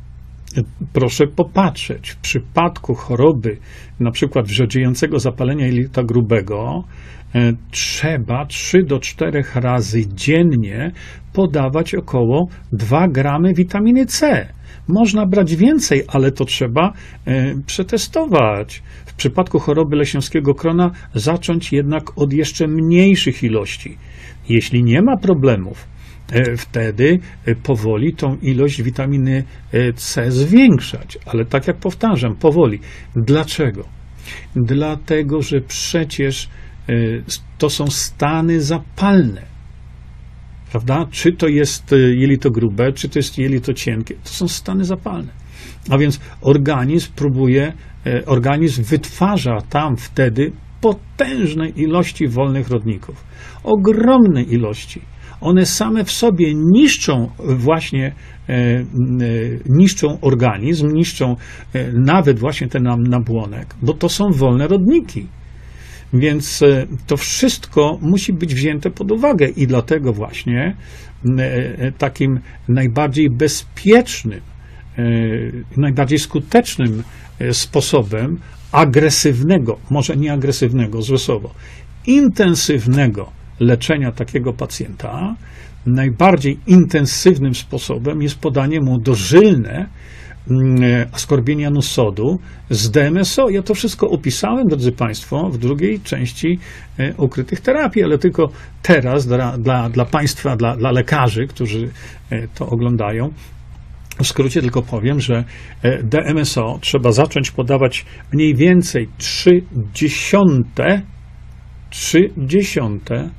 [SPEAKER 1] proszę popatrzeć, w przypadku choroby, na przykład wrzodziejącego zapalenia jelita grubego, E, trzeba 3 do 4 razy dziennie podawać około 2 gramy witaminy C. Można brać więcej, ale to trzeba e, przetestować. W przypadku choroby leśniowskiego krona zacząć jednak od jeszcze mniejszych ilości. Jeśli nie ma problemów, wtedy powoli tą ilość witaminy C zwiększać. Ale tak jak powtarzam, powoli. Dlaczego? Dlatego, że przecież to są stany zapalne. Prawda? Czy to jest jelito grube, czy to jest jelito cienkie. To są stany zapalne. A więc organizm próbuje, organizm wytwarza tam wtedy potężne ilości wolnych rodników. Ogromne ilości. One same w sobie niszczą właśnie, niszczą organizm, niszczą nawet właśnie ten nabłonek, bo to są wolne rodniki. Więc e, to wszystko musi być wzięte pod uwagę i dlatego właśnie e, e, takim najbardziej bezpiecznym, najbardziej skutecznym sposobem agresywnego, może nie agresywnego, złe słowo, intensywnego leczenia takiego pacjenta, najbardziej intensywnym sposobem jest podanie mu dożylne Mm, askorbienia sodu z DMSO. Ja to wszystko opisałem, drodzy Państwo, w drugiej części e, ukrytych terapii, ale tylko teraz dla, dla, dla Państwa, dla, dla lekarzy, którzy e, to oglądają, w skrócie tylko powiem, że e, DMSO trzeba zacząć podawać mniej więcej 3 dziesiąte, 3 dziesiąte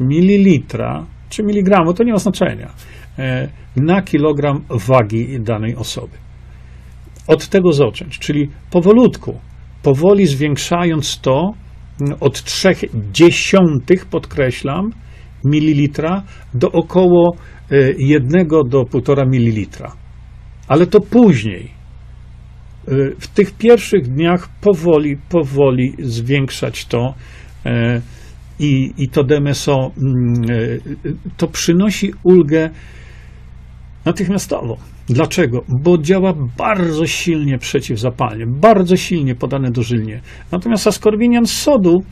[SPEAKER 1] mililitra czy miligramu, to nie ma znaczenia, na kilogram wagi danej osoby od tego zacząć, czyli powolutku, powoli zwiększając to mm, od 3 dziesiątych, podkreślam, mililitra do około 1 e, do 1,5 mililitra. Ale to później. E, w tych pierwszych dniach powoli, powoli zwiększać to e, i, i to DMSO mm, to przynosi ulgę natychmiastową. Dlaczego? Bo działa bardzo silnie przeciwzapalnie, bardzo silnie podane dożylnie. Natomiast askorbinian sodu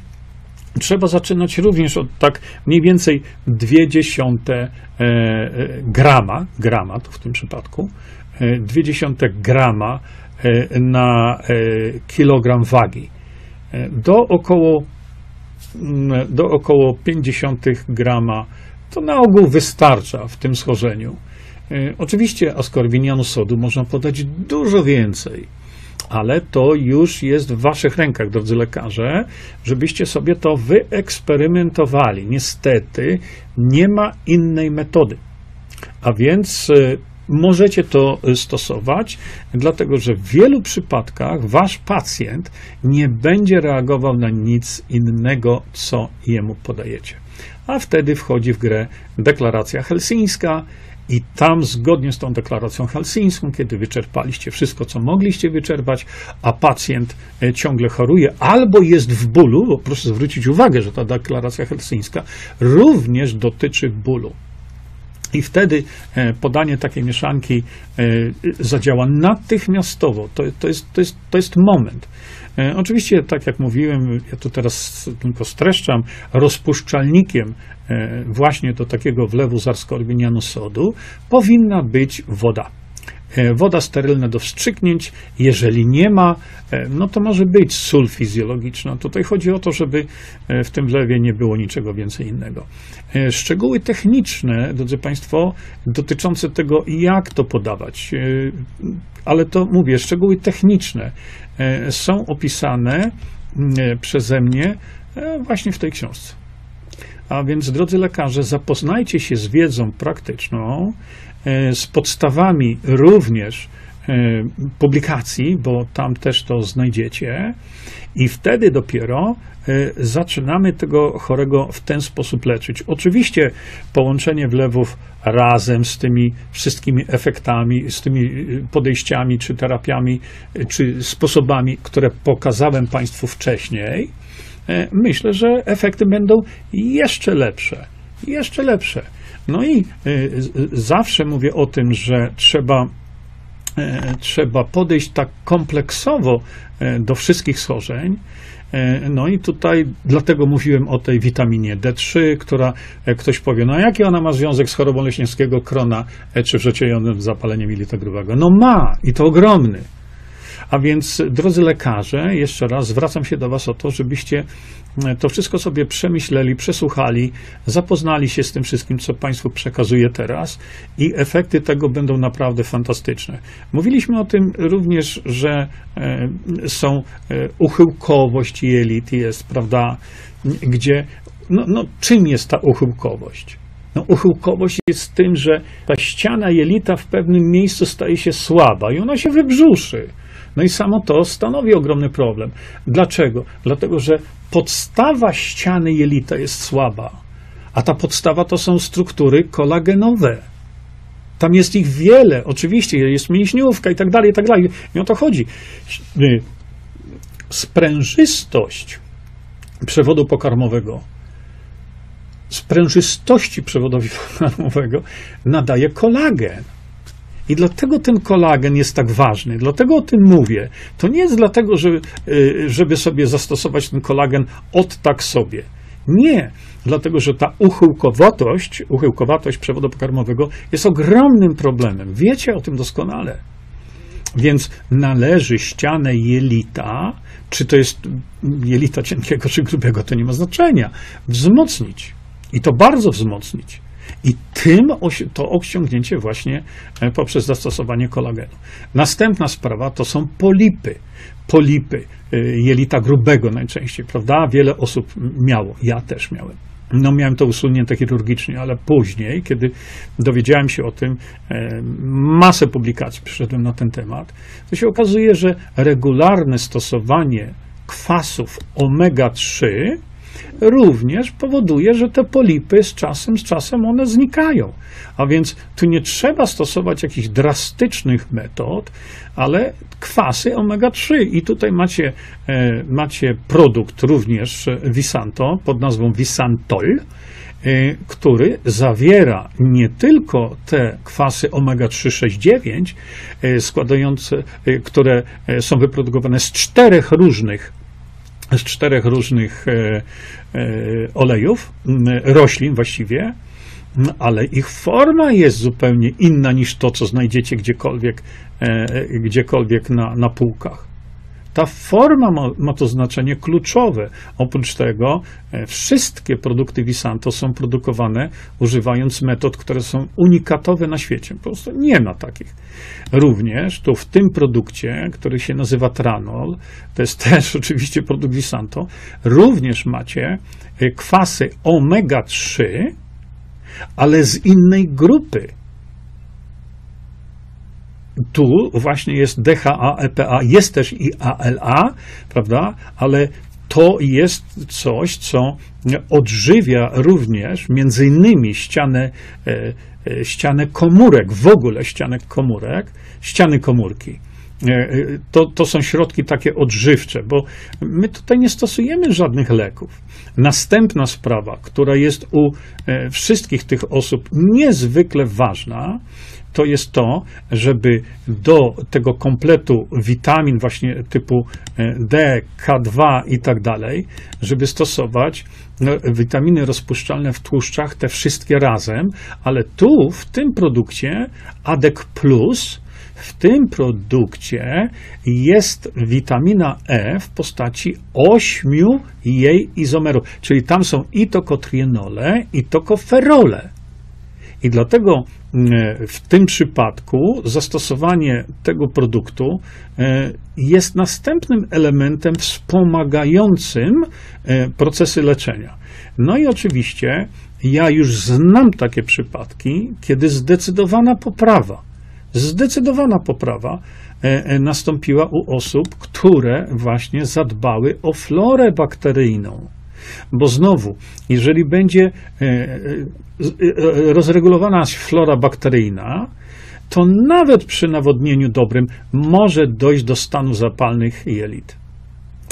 [SPEAKER 1] trzeba zaczynać również od tak mniej więcej 0,2 e, e, grama, grama to w tym przypadku, 0,2 e, grama na kilogram wagi. Do około, do około 50 grama to na ogół wystarcza w tym schorzeniu. Oczywiście askorbinianu sodu można podać dużo więcej ale to już jest w waszych rękach, drodzy lekarze, żebyście sobie to wyeksperymentowali. Niestety nie ma innej metody. A więc e, możecie to stosować, dlatego że w wielu przypadkach wasz pacjent nie będzie reagował na nic innego, co jemu podajecie. A wtedy wchodzi w grę deklaracja helsińska, i tam, zgodnie z tą deklaracją helsińską, kiedy wyczerpaliście wszystko, co mogliście wyczerpać, a pacjent e, ciągle choruje albo jest w bólu, bo proszę zwrócić uwagę, że ta deklaracja helsińska również dotyczy bólu. I wtedy e, podanie takiej mieszanki e, zadziała natychmiastowo. To, to, jest, to, jest, to jest moment. E, oczywiście, tak jak mówiłem, ja tu teraz tylko streszczam, rozpuszczalnikiem właśnie do takiego wlewu z arskorbinianu sodu powinna być woda. E, woda sterylna do wstrzyknięć. Jeżeli nie ma, e, no to może być sól fizjologiczna. Tutaj chodzi o to, żeby e, w tym wlewie nie było niczego więcej innego. Szczegóły techniczne, drodzy Państwo, dotyczące tego, jak to podawać, ale to mówię, szczegóły techniczne są opisane przeze mnie właśnie w tej książce. A więc, drodzy lekarze, zapoznajcie się z wiedzą praktyczną, E, z podstawami również e, publikacji, bo tam też to znajdziecie, i wtedy dopiero e, zaczynamy tego chorego w ten sposób leczyć. Oczywiście połączenie wlewów razem z tymi wszystkimi efektami, z tymi podejściami, czy terapiami, czy sposobami, które pokazałem Państwu wcześniej, myślę, że efekty będą jeszcze lepsze. Jeszcze lepsze. No i y, zawsze mówię o tym, że trzeba e, trzeba podejść tak kompleksowo e, do wszystkich schorzeń. E, no i tutaj dlatego mówiłem o tej witaminie D3, która ktoś powie, no jaki ona ma związek z chorobą leśniewskiego krona czy wrzeciejonym zapaleniem jelita? No ma i to ogromny. A więc, drodzy lekarze, jeszcze raz zwracam się do Was o to, żebyście e, to wszystko sobie przemyśleli, przesłuchali, zapoznali się z tym wszystkim, co Państwu przekazuję teraz i efekty tego będą naprawdę fantastyczne. Mówiliśmy o tym również, że e, są e, uchyłkowość jelit, jest, prawda, gdzie, no, no czym jest ta uchyłkowość? No, uchyłkowość jest tym, że ta ściana jelita w pewnym miejscu staje się słaba i ona się wybrzuszy. No i samo to stanowi ogromny problem. Dlaczego? Dlatego, że podstawa ściany jelita jest słaba, a ta podstawa to są struktury kolagenowe. Tam jest ich wiele, oczywiście, jest mięśniówka i tak dalej, i tak dalej. I o to chodzi. Y, sprężystość przewodu pokarmowego, sprężystości przewodowi pokarmowego nadaje kolagen. I dlatego ten kolagen jest tak ważny, dlatego o tym mówię. To nie jest dlatego, że, y, żeby sobie zastosować ten kolagen od tak sobie. Nie, dlatego że ta uchyłkowatość, uchyłkowatość przewodu pokarmowego jest ogromnym problemem. Wiecie o tym doskonale. Więc należy ścianę jelita, czy to jest jelita cienkiego czy grubego, to nie ma znaczenia, wzmocnić. I to bardzo wzmocnić. I tym to osiągnięcie właśnie e, poprzez zastosowanie kolagenu. Następna sprawa to są polipy. Polipy e, jelita grubego najczęściej, prawda? Wiele osób miało, ja też miałem. No, miałem to usunięte chirurgicznie, ale później, kiedy dowiedziałem się o tym, e, masę publikacji przyszedłem na ten temat, to się okazuje, że regularne stosowanie kwasów omega-3 również powoduje, że te polipy z czasem, z czasem one znikają. A więc tu nie trzeba stosować jakichś drastycznych metod, ale kwasy omega-3. I tutaj macie, e, macie produkt również Visanto pod nazwą Visantol, y, który zawiera nie tylko te kwasy omega-369, y, składające, które są wyprodukowane z czterech różnych z czterech różnych olejów, roślin właściwie, ale ich forma jest zupełnie inna niż to, co znajdziecie gdziekolwiek, gdziekolwiek na, na półkach. Ta forma ma, ma, to znaczenie kluczowe. Oprócz tego e, wszystkie produkty Visanto są produkowane używając metod, które są unikatowe na świecie. Po prostu nie ma takich. Również tu w tym produkcie, który się nazywa Tranol, to jest też oczywiście produkt Visanto, również macie e, kwasy omega-3, ale z innej grupy tu właśnie jest DHA, EPA, jest też i ALA, prawda? Ale to jest coś, co odżywia również między innymi ścianę, e, e, ścianę komórek, w ogóle ścianę komórek, ściany komórki. E, to, to są środki takie odżywcze, bo my tutaj nie stosujemy żadnych leków. Następna sprawa, która jest u wszystkich tych osób niezwykle ważna, to jest to, żeby do tego kompletu witamin właśnie typu e, D, K2 i tak dalej, żeby stosować no, witaminy rozpuszczalne w tłuszczach, te wszystkie razem, ale tu w tym produkcie ADEC Plus w tym produkcie jest witamina E w postaci ośmiu jej izomerów, czyli tam są i tokotrienole, i tokoferole. I dlatego E, w tym przypadku zastosowanie tego produktu e, jest następnym elementem wspomagającym e, procesy leczenia. No i oczywiście ja już znam takie przypadki, kiedy zdecydowana poprawa, zdecydowana poprawa nastąpiła u osób, które właśnie zadbały o florę bakteryjną. Bo znowu, jeżeli będzie e, e, rozregulowana flora bakteryjna, to nawet przy nawodnieniu dobrym może dojść do stanu zapalnych jelit.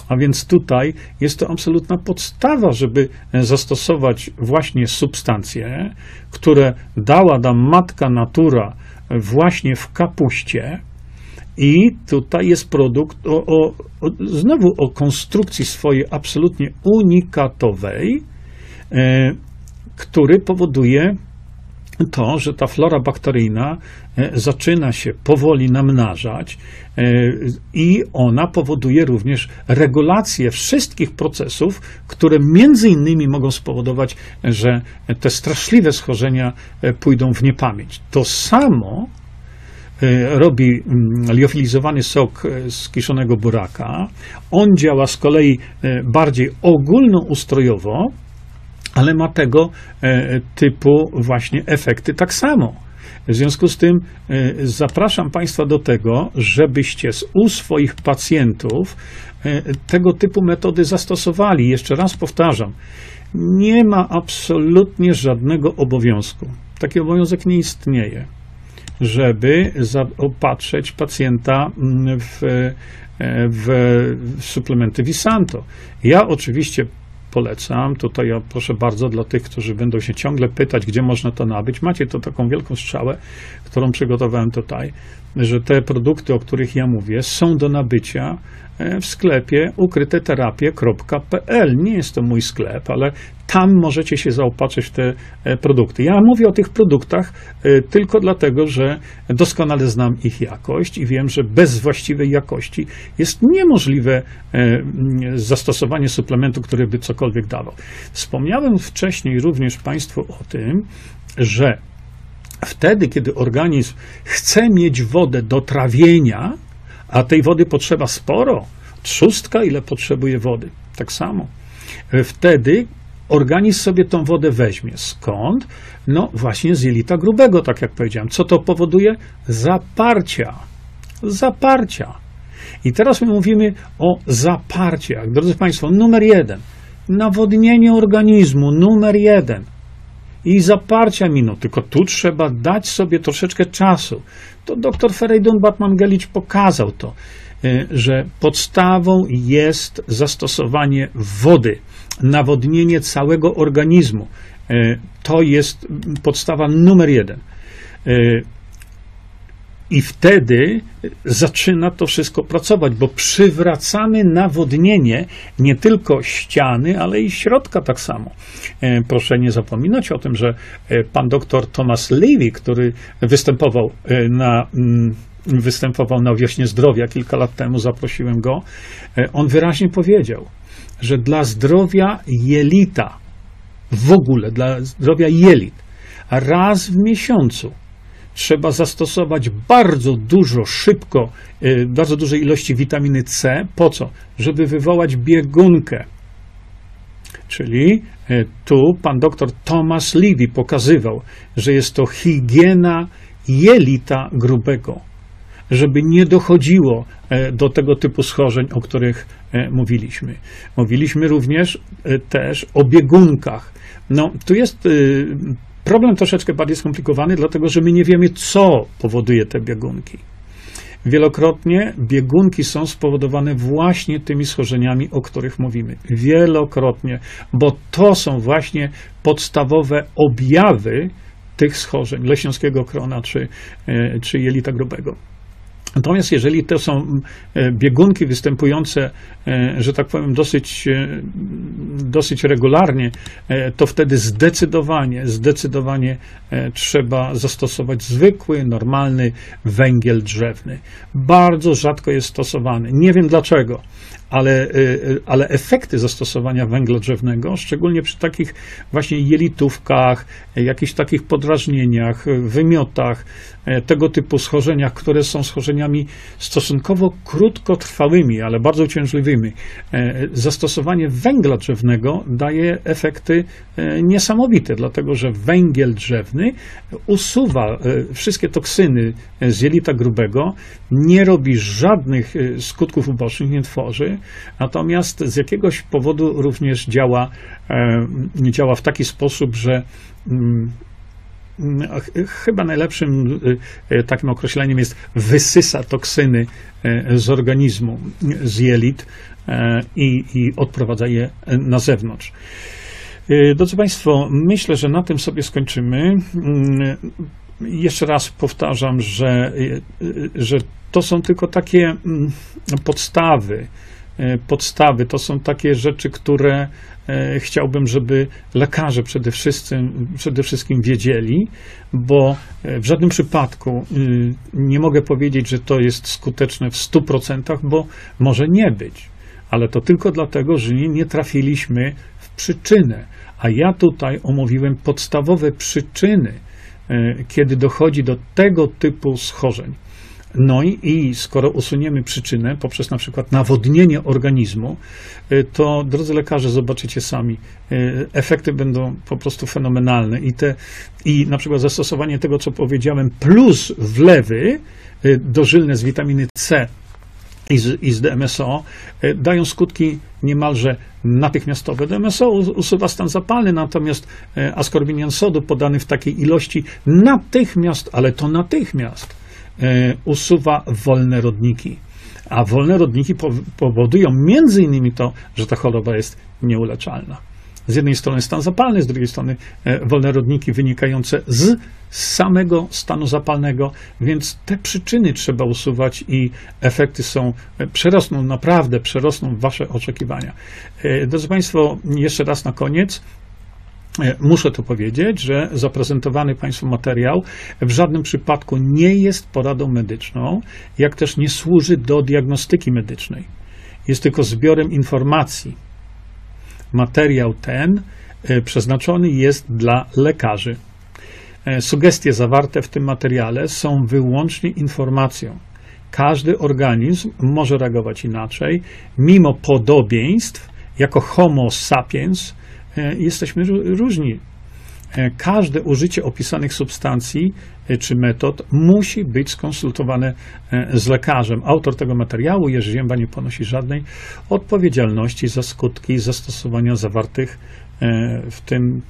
[SPEAKER 1] A więc tutaj jest to absolutna podstawa, żeby zastosować właśnie substancje, które dała nam matka natura właśnie w kapuście, i tutaj jest produkt o, o, o, znowu o konstrukcji swojej absolutnie unikatowej, e, który powoduje to, że ta flora bakteryjna e, zaczyna się powoli namnażać e, i ona powoduje również regulację wszystkich procesów, które między innymi mogą spowodować, że te straszliwe schorzenia e, pójdą w niepamięć. To samo robi mm, liofilizowany sok e, z kiszonego buraka. On działa z kolei e, bardziej ogólnoustrojowo, ale ma tego typu właśnie efekty tak samo. W związku z tym zapraszam Państwa do tego, żebyście u swoich pacjentów tego typu metody zastosowali. Jeszcze raz powtarzam, nie ma absolutnie żadnego obowiązku. Taki obowiązek nie istnieje żeby zaopatrzyć pacjenta mm, w, e, w suplementy Visanto. Ja oczywiście polecam. Tutaj ja proszę bardzo dla tych, którzy będą się ciągle pytać, gdzie można to nabyć. Macie to taką wielką strzałę, którą przygotowałem tutaj, że te produkty, o których ja mówię, są do nabycia w sklepie ukryteterapie.pl. Nie jest to mój sklep, ale tam możecie się zaopatrzyć w te e, produkty. Ja mówię o tych produktach e, tylko dlatego, że doskonale znam ich jakość i wiem, że bez właściwej jakości jest niemożliwe zastosowanie suplementu, który by cokolwiek dawał. Wspomniałem wcześniej również Państwu o tym, że wtedy, kiedy organizm chce mieć wodę do trawienia, a tej wody potrzeba sporo, trzustka ile potrzebuje wody, tak samo. Wtedy organizm sobie tą wodę weźmie. Skąd? No właśnie z jelita grubego, tak jak powiedziałem. Co to powoduje? Zaparcia. Zaparcia. I teraz my mówimy o zaparciach. Drodzy Państwo, numer jeden. Nawodnienie organizmu, numer jeden i zaparcia minął. Tylko tu trzeba dać sobie troszeczkę czasu. To dr Ferejdun Batman-Gelicz pokazał to, e, że podstawą jest zastosowanie wody, nawodnienie całego organizmu. To jest podstawa numer jeden. I wtedy zaczyna to wszystko pracować, bo przywracamy nawodnienie nie tylko ściany, ale i środka tak samo. E, proszę nie zapominać o tym, że e, pan doktor Thomas Levy, który występował e, na mm, występował na Wiośnie Zdrowia kilka lat temu, zaprosiłem go, on wyraźnie powiedział, że dla zdrowia jelita, w ogóle dla zdrowia jelit, raz w miesiącu trzeba zastosować bardzo dużo, szybko, e, bardzo duże ilości witaminy C. Po co? Żeby wywołać biegunkę. Czyli e, tu pan doktor Thomas Levy pokazywał, że jest to higiena jelita grubego, żeby nie dochodziło e, do tego typu schorzeń, o których mówiliśmy. Mówiliśmy również też o biegunkach. No, tu jest Problem troszeczkę bardziej skomplikowany, dlatego że my nie wiemy, co powoduje te biegunki. Wielokrotnie biegunki są spowodowane właśnie tymi schorzeniami, o których mówimy. Wielokrotnie, bo to są właśnie podstawowe objawy tych schorzeń, leśniowskiego krona czy, e, czy jelita grubego. Natomiast jeżeli to są e, biegunki występujące, e, że tak powiem, dosyć, e, dosyć regularnie, to wtedy zdecydowanie, zdecydowanie trzeba zastosować zwykły, normalny węgiel drzewny. Bardzo rzadko jest stosowany. Nie wiem dlaczego ale, ale efekty zastosowania węgla drzewnego, szczególnie przy takich właśnie jelitówkach, jakichś takich podrażnieniach, wymiotach, tego typu schorzeniach, które są schorzeniami stosunkowo krótkotrwałymi, ale bardzo uciążliwymi, e, zastosowanie węgla drzewnego daje efekty e, niesamowite, dlatego że węgiel drzewny usuwa wszystkie toksyny z jelita grubego, nie robi żadnych skutków ubocznych, nie tworzy, Natomiast z jakiegoś powodu również działa, e, działa w taki sposób, że mm, chyba najlepszym e, takim określeniem jest wysysa toksyny e, z organizmu, z jelit i, i odprowadza je na zewnątrz. Drodzy Państwo, myślę, że na tym sobie skończymy. Mm, jeszcze raz powtarzam, że, że to są tylko takie mm, podstawy podstawy. To są takie rzeczy, które chciałbym, żeby lekarze przede wszystkim, przede wszystkim wiedzieli, bo e, w żadnym przypadku y, nie mogę powiedzieć, że to jest skuteczne w 100%, bo może nie być. Ale to tylko dlatego, że nie trafiliśmy w przyczynę. A ja tutaj omówiłem podstawowe przyczyny, kiedy dochodzi do tego typu schorzeń. No i, i skoro usuniemy przyczynę poprzez na przykład nawodnienie organizmu, y, to drodzy lekarze, zobaczycie sami, y, efekty będą po prostu fenomenalne. I, te, i na przykład zastosowanie tego, co powiedziałem, plus wlewy y, dożylne z witaminy C i z, i z DMSO dają skutki niemalże natychmiastowe. DMSO usuwa stan zapalny, natomiast askorbinian sodu podany w takiej ilości natychmiast, ale to natychmiast usuwa wolne rodniki. A wolne rodniki powodują między innymi to, że ta choroba jest nieuleczalna. Z jednej strony stan zapalny, z drugiej strony e, wolne rodniki wynikające z samego stanu zapalnego, więc te przyczyny trzeba usuwać i efekty są, e, przerosną, naprawdę przerosną wasze oczekiwania. Drodzy Państwo, jeszcze raz na koniec, E, muszę to powiedzieć, że zaprezentowany Państwu materiał w żadnym przypadku nie jest poradą medyczną, jak też nie służy do diagnostyki medycznej. Jest tylko zbiorem informacji. Materiał ten e, przeznaczony jest dla lekarzy. E, sugestie zawarte w tym materiale są wyłącznie informacją. Każdy organizm może reagować inaczej, mimo podobieństw, jako Homo sapiens E, jesteśmy różni. E, każde użycie opisanych substancji e, czy metod musi być skonsultowane z lekarzem. Autor tego materiału, Jerzy Zięba, nie ponosi żadnej odpowiedzialności za skutki zastosowania zawartych w tym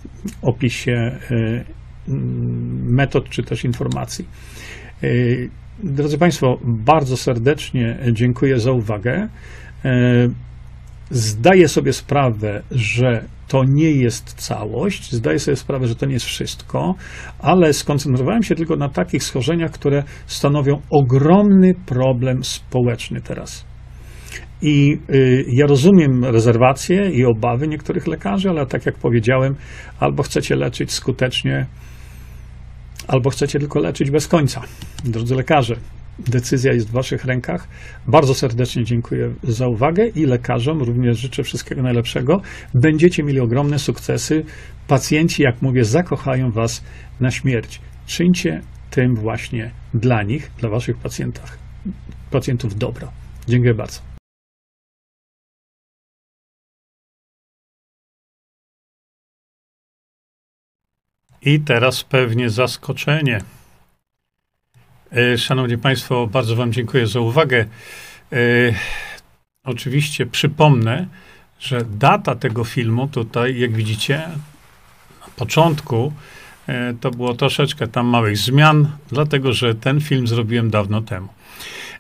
[SPEAKER 1] opisie metod czy też informacji. Drodzy Państwo, bardzo serdecznie dziękuję za uwagę.
[SPEAKER 2] zdaję sobie sprawę, że to nie jest całość, zdaję sobie sprawę, że to nie jest wszystko, ale skoncentrowałem się tylko na takich schorzeniach, które stanowią ogromny problem społeczny teraz. I y, ja rozumiem rezerwacje i obawy niektórych lekarzy, ale tak jak powiedziałem, albo chcecie leczyć skutecznie, albo chcecie tylko leczyć bez końca. Drodzy lekarze, decyzja jest w Waszych rękach. Bardzo serdecznie dziękuję za uwagę i lekarzom również życzę wszystkiego najlepszego. Będziecie mieli ogromne sukcesy. Pacjenci, jak mówię, zakochają Was na śmierć. Czyńcie tym właśnie dla nich, dla Waszych pacjentach, pacjentów dobro. Dziękuję bardzo.
[SPEAKER 1] I teraz pewnie zaskoczenie. E, Szanowni Państwo, bardzo Wam dziękuję za uwagę. E, oczywiście przypomnę, że data tego filmu tutaj, jak widzicie, na początku e, to było troszeczkę tam małych zmian, dlatego że ten film zrobiłem dawno temu.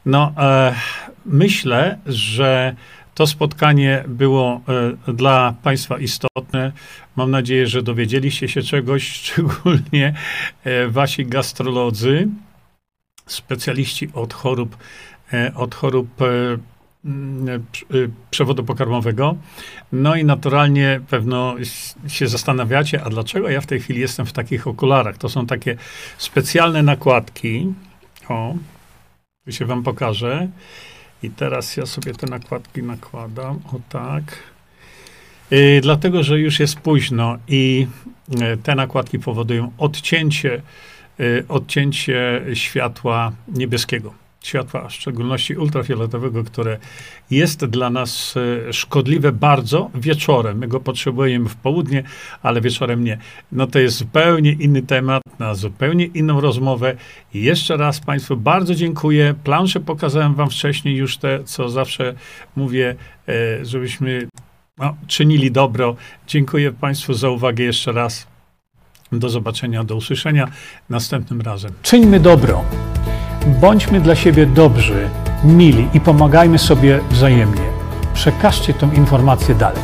[SPEAKER 1] No, myślę, że to spotkanie było dla Państwa istotne. Mam nadzieję, że dowiedzieliście się czegoś, szczególnie wasi gastrolodzy specjaliści od chorób, e, od chorób e, e, przewodu pokarmowego. No i naturalnie pewno się zastanawiacie, a dlaczego ja w tej chwili jestem w takich okularach? To są takie specjalne nakładki. O, tu się wam pokażę. I teraz ja sobie te nakładki nakładam. O tak. Yy, dlatego, że już jest późno i te nakładki powodują odcięcie odcięcie światła niebieskiego. Światła, w szczególności ultrafioletowego, które jest dla nas y, szkodliwe bardzo wieczorem. My go potrzebujemy w południe, ale wieczorem nie. No to jest zupełnie inny temat, na zupełnie inną rozmowę. I jeszcze raz Państwu bardzo dziękuję. Plansze pokazałem Wam wcześniej już te, co zawsze mówię, y, żebyśmy no, czynili dobro. Dziękuję Państwu za uwagę jeszcze raz. Do zobaczenia, do usłyszenia następnym razem.
[SPEAKER 2] Czyńmy dobro. Bądźmy dla siebie dobrzy, mili i pomagajmy sobie wzajemnie. Przekażcie tę informację dalej.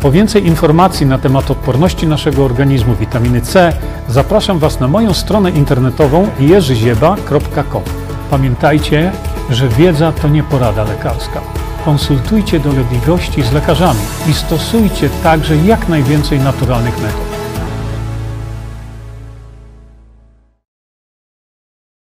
[SPEAKER 2] Po więcej informacji na temat odporności naszego organizmu witaminy C zapraszam Was na moją stronę internetową jerzyzieba.com. Pamiętajcie, że wiedza to nie porada lekarska. Konsultujcie dolegliwości z lekarzami i stosujcie także jak najwięcej naturalnych metod.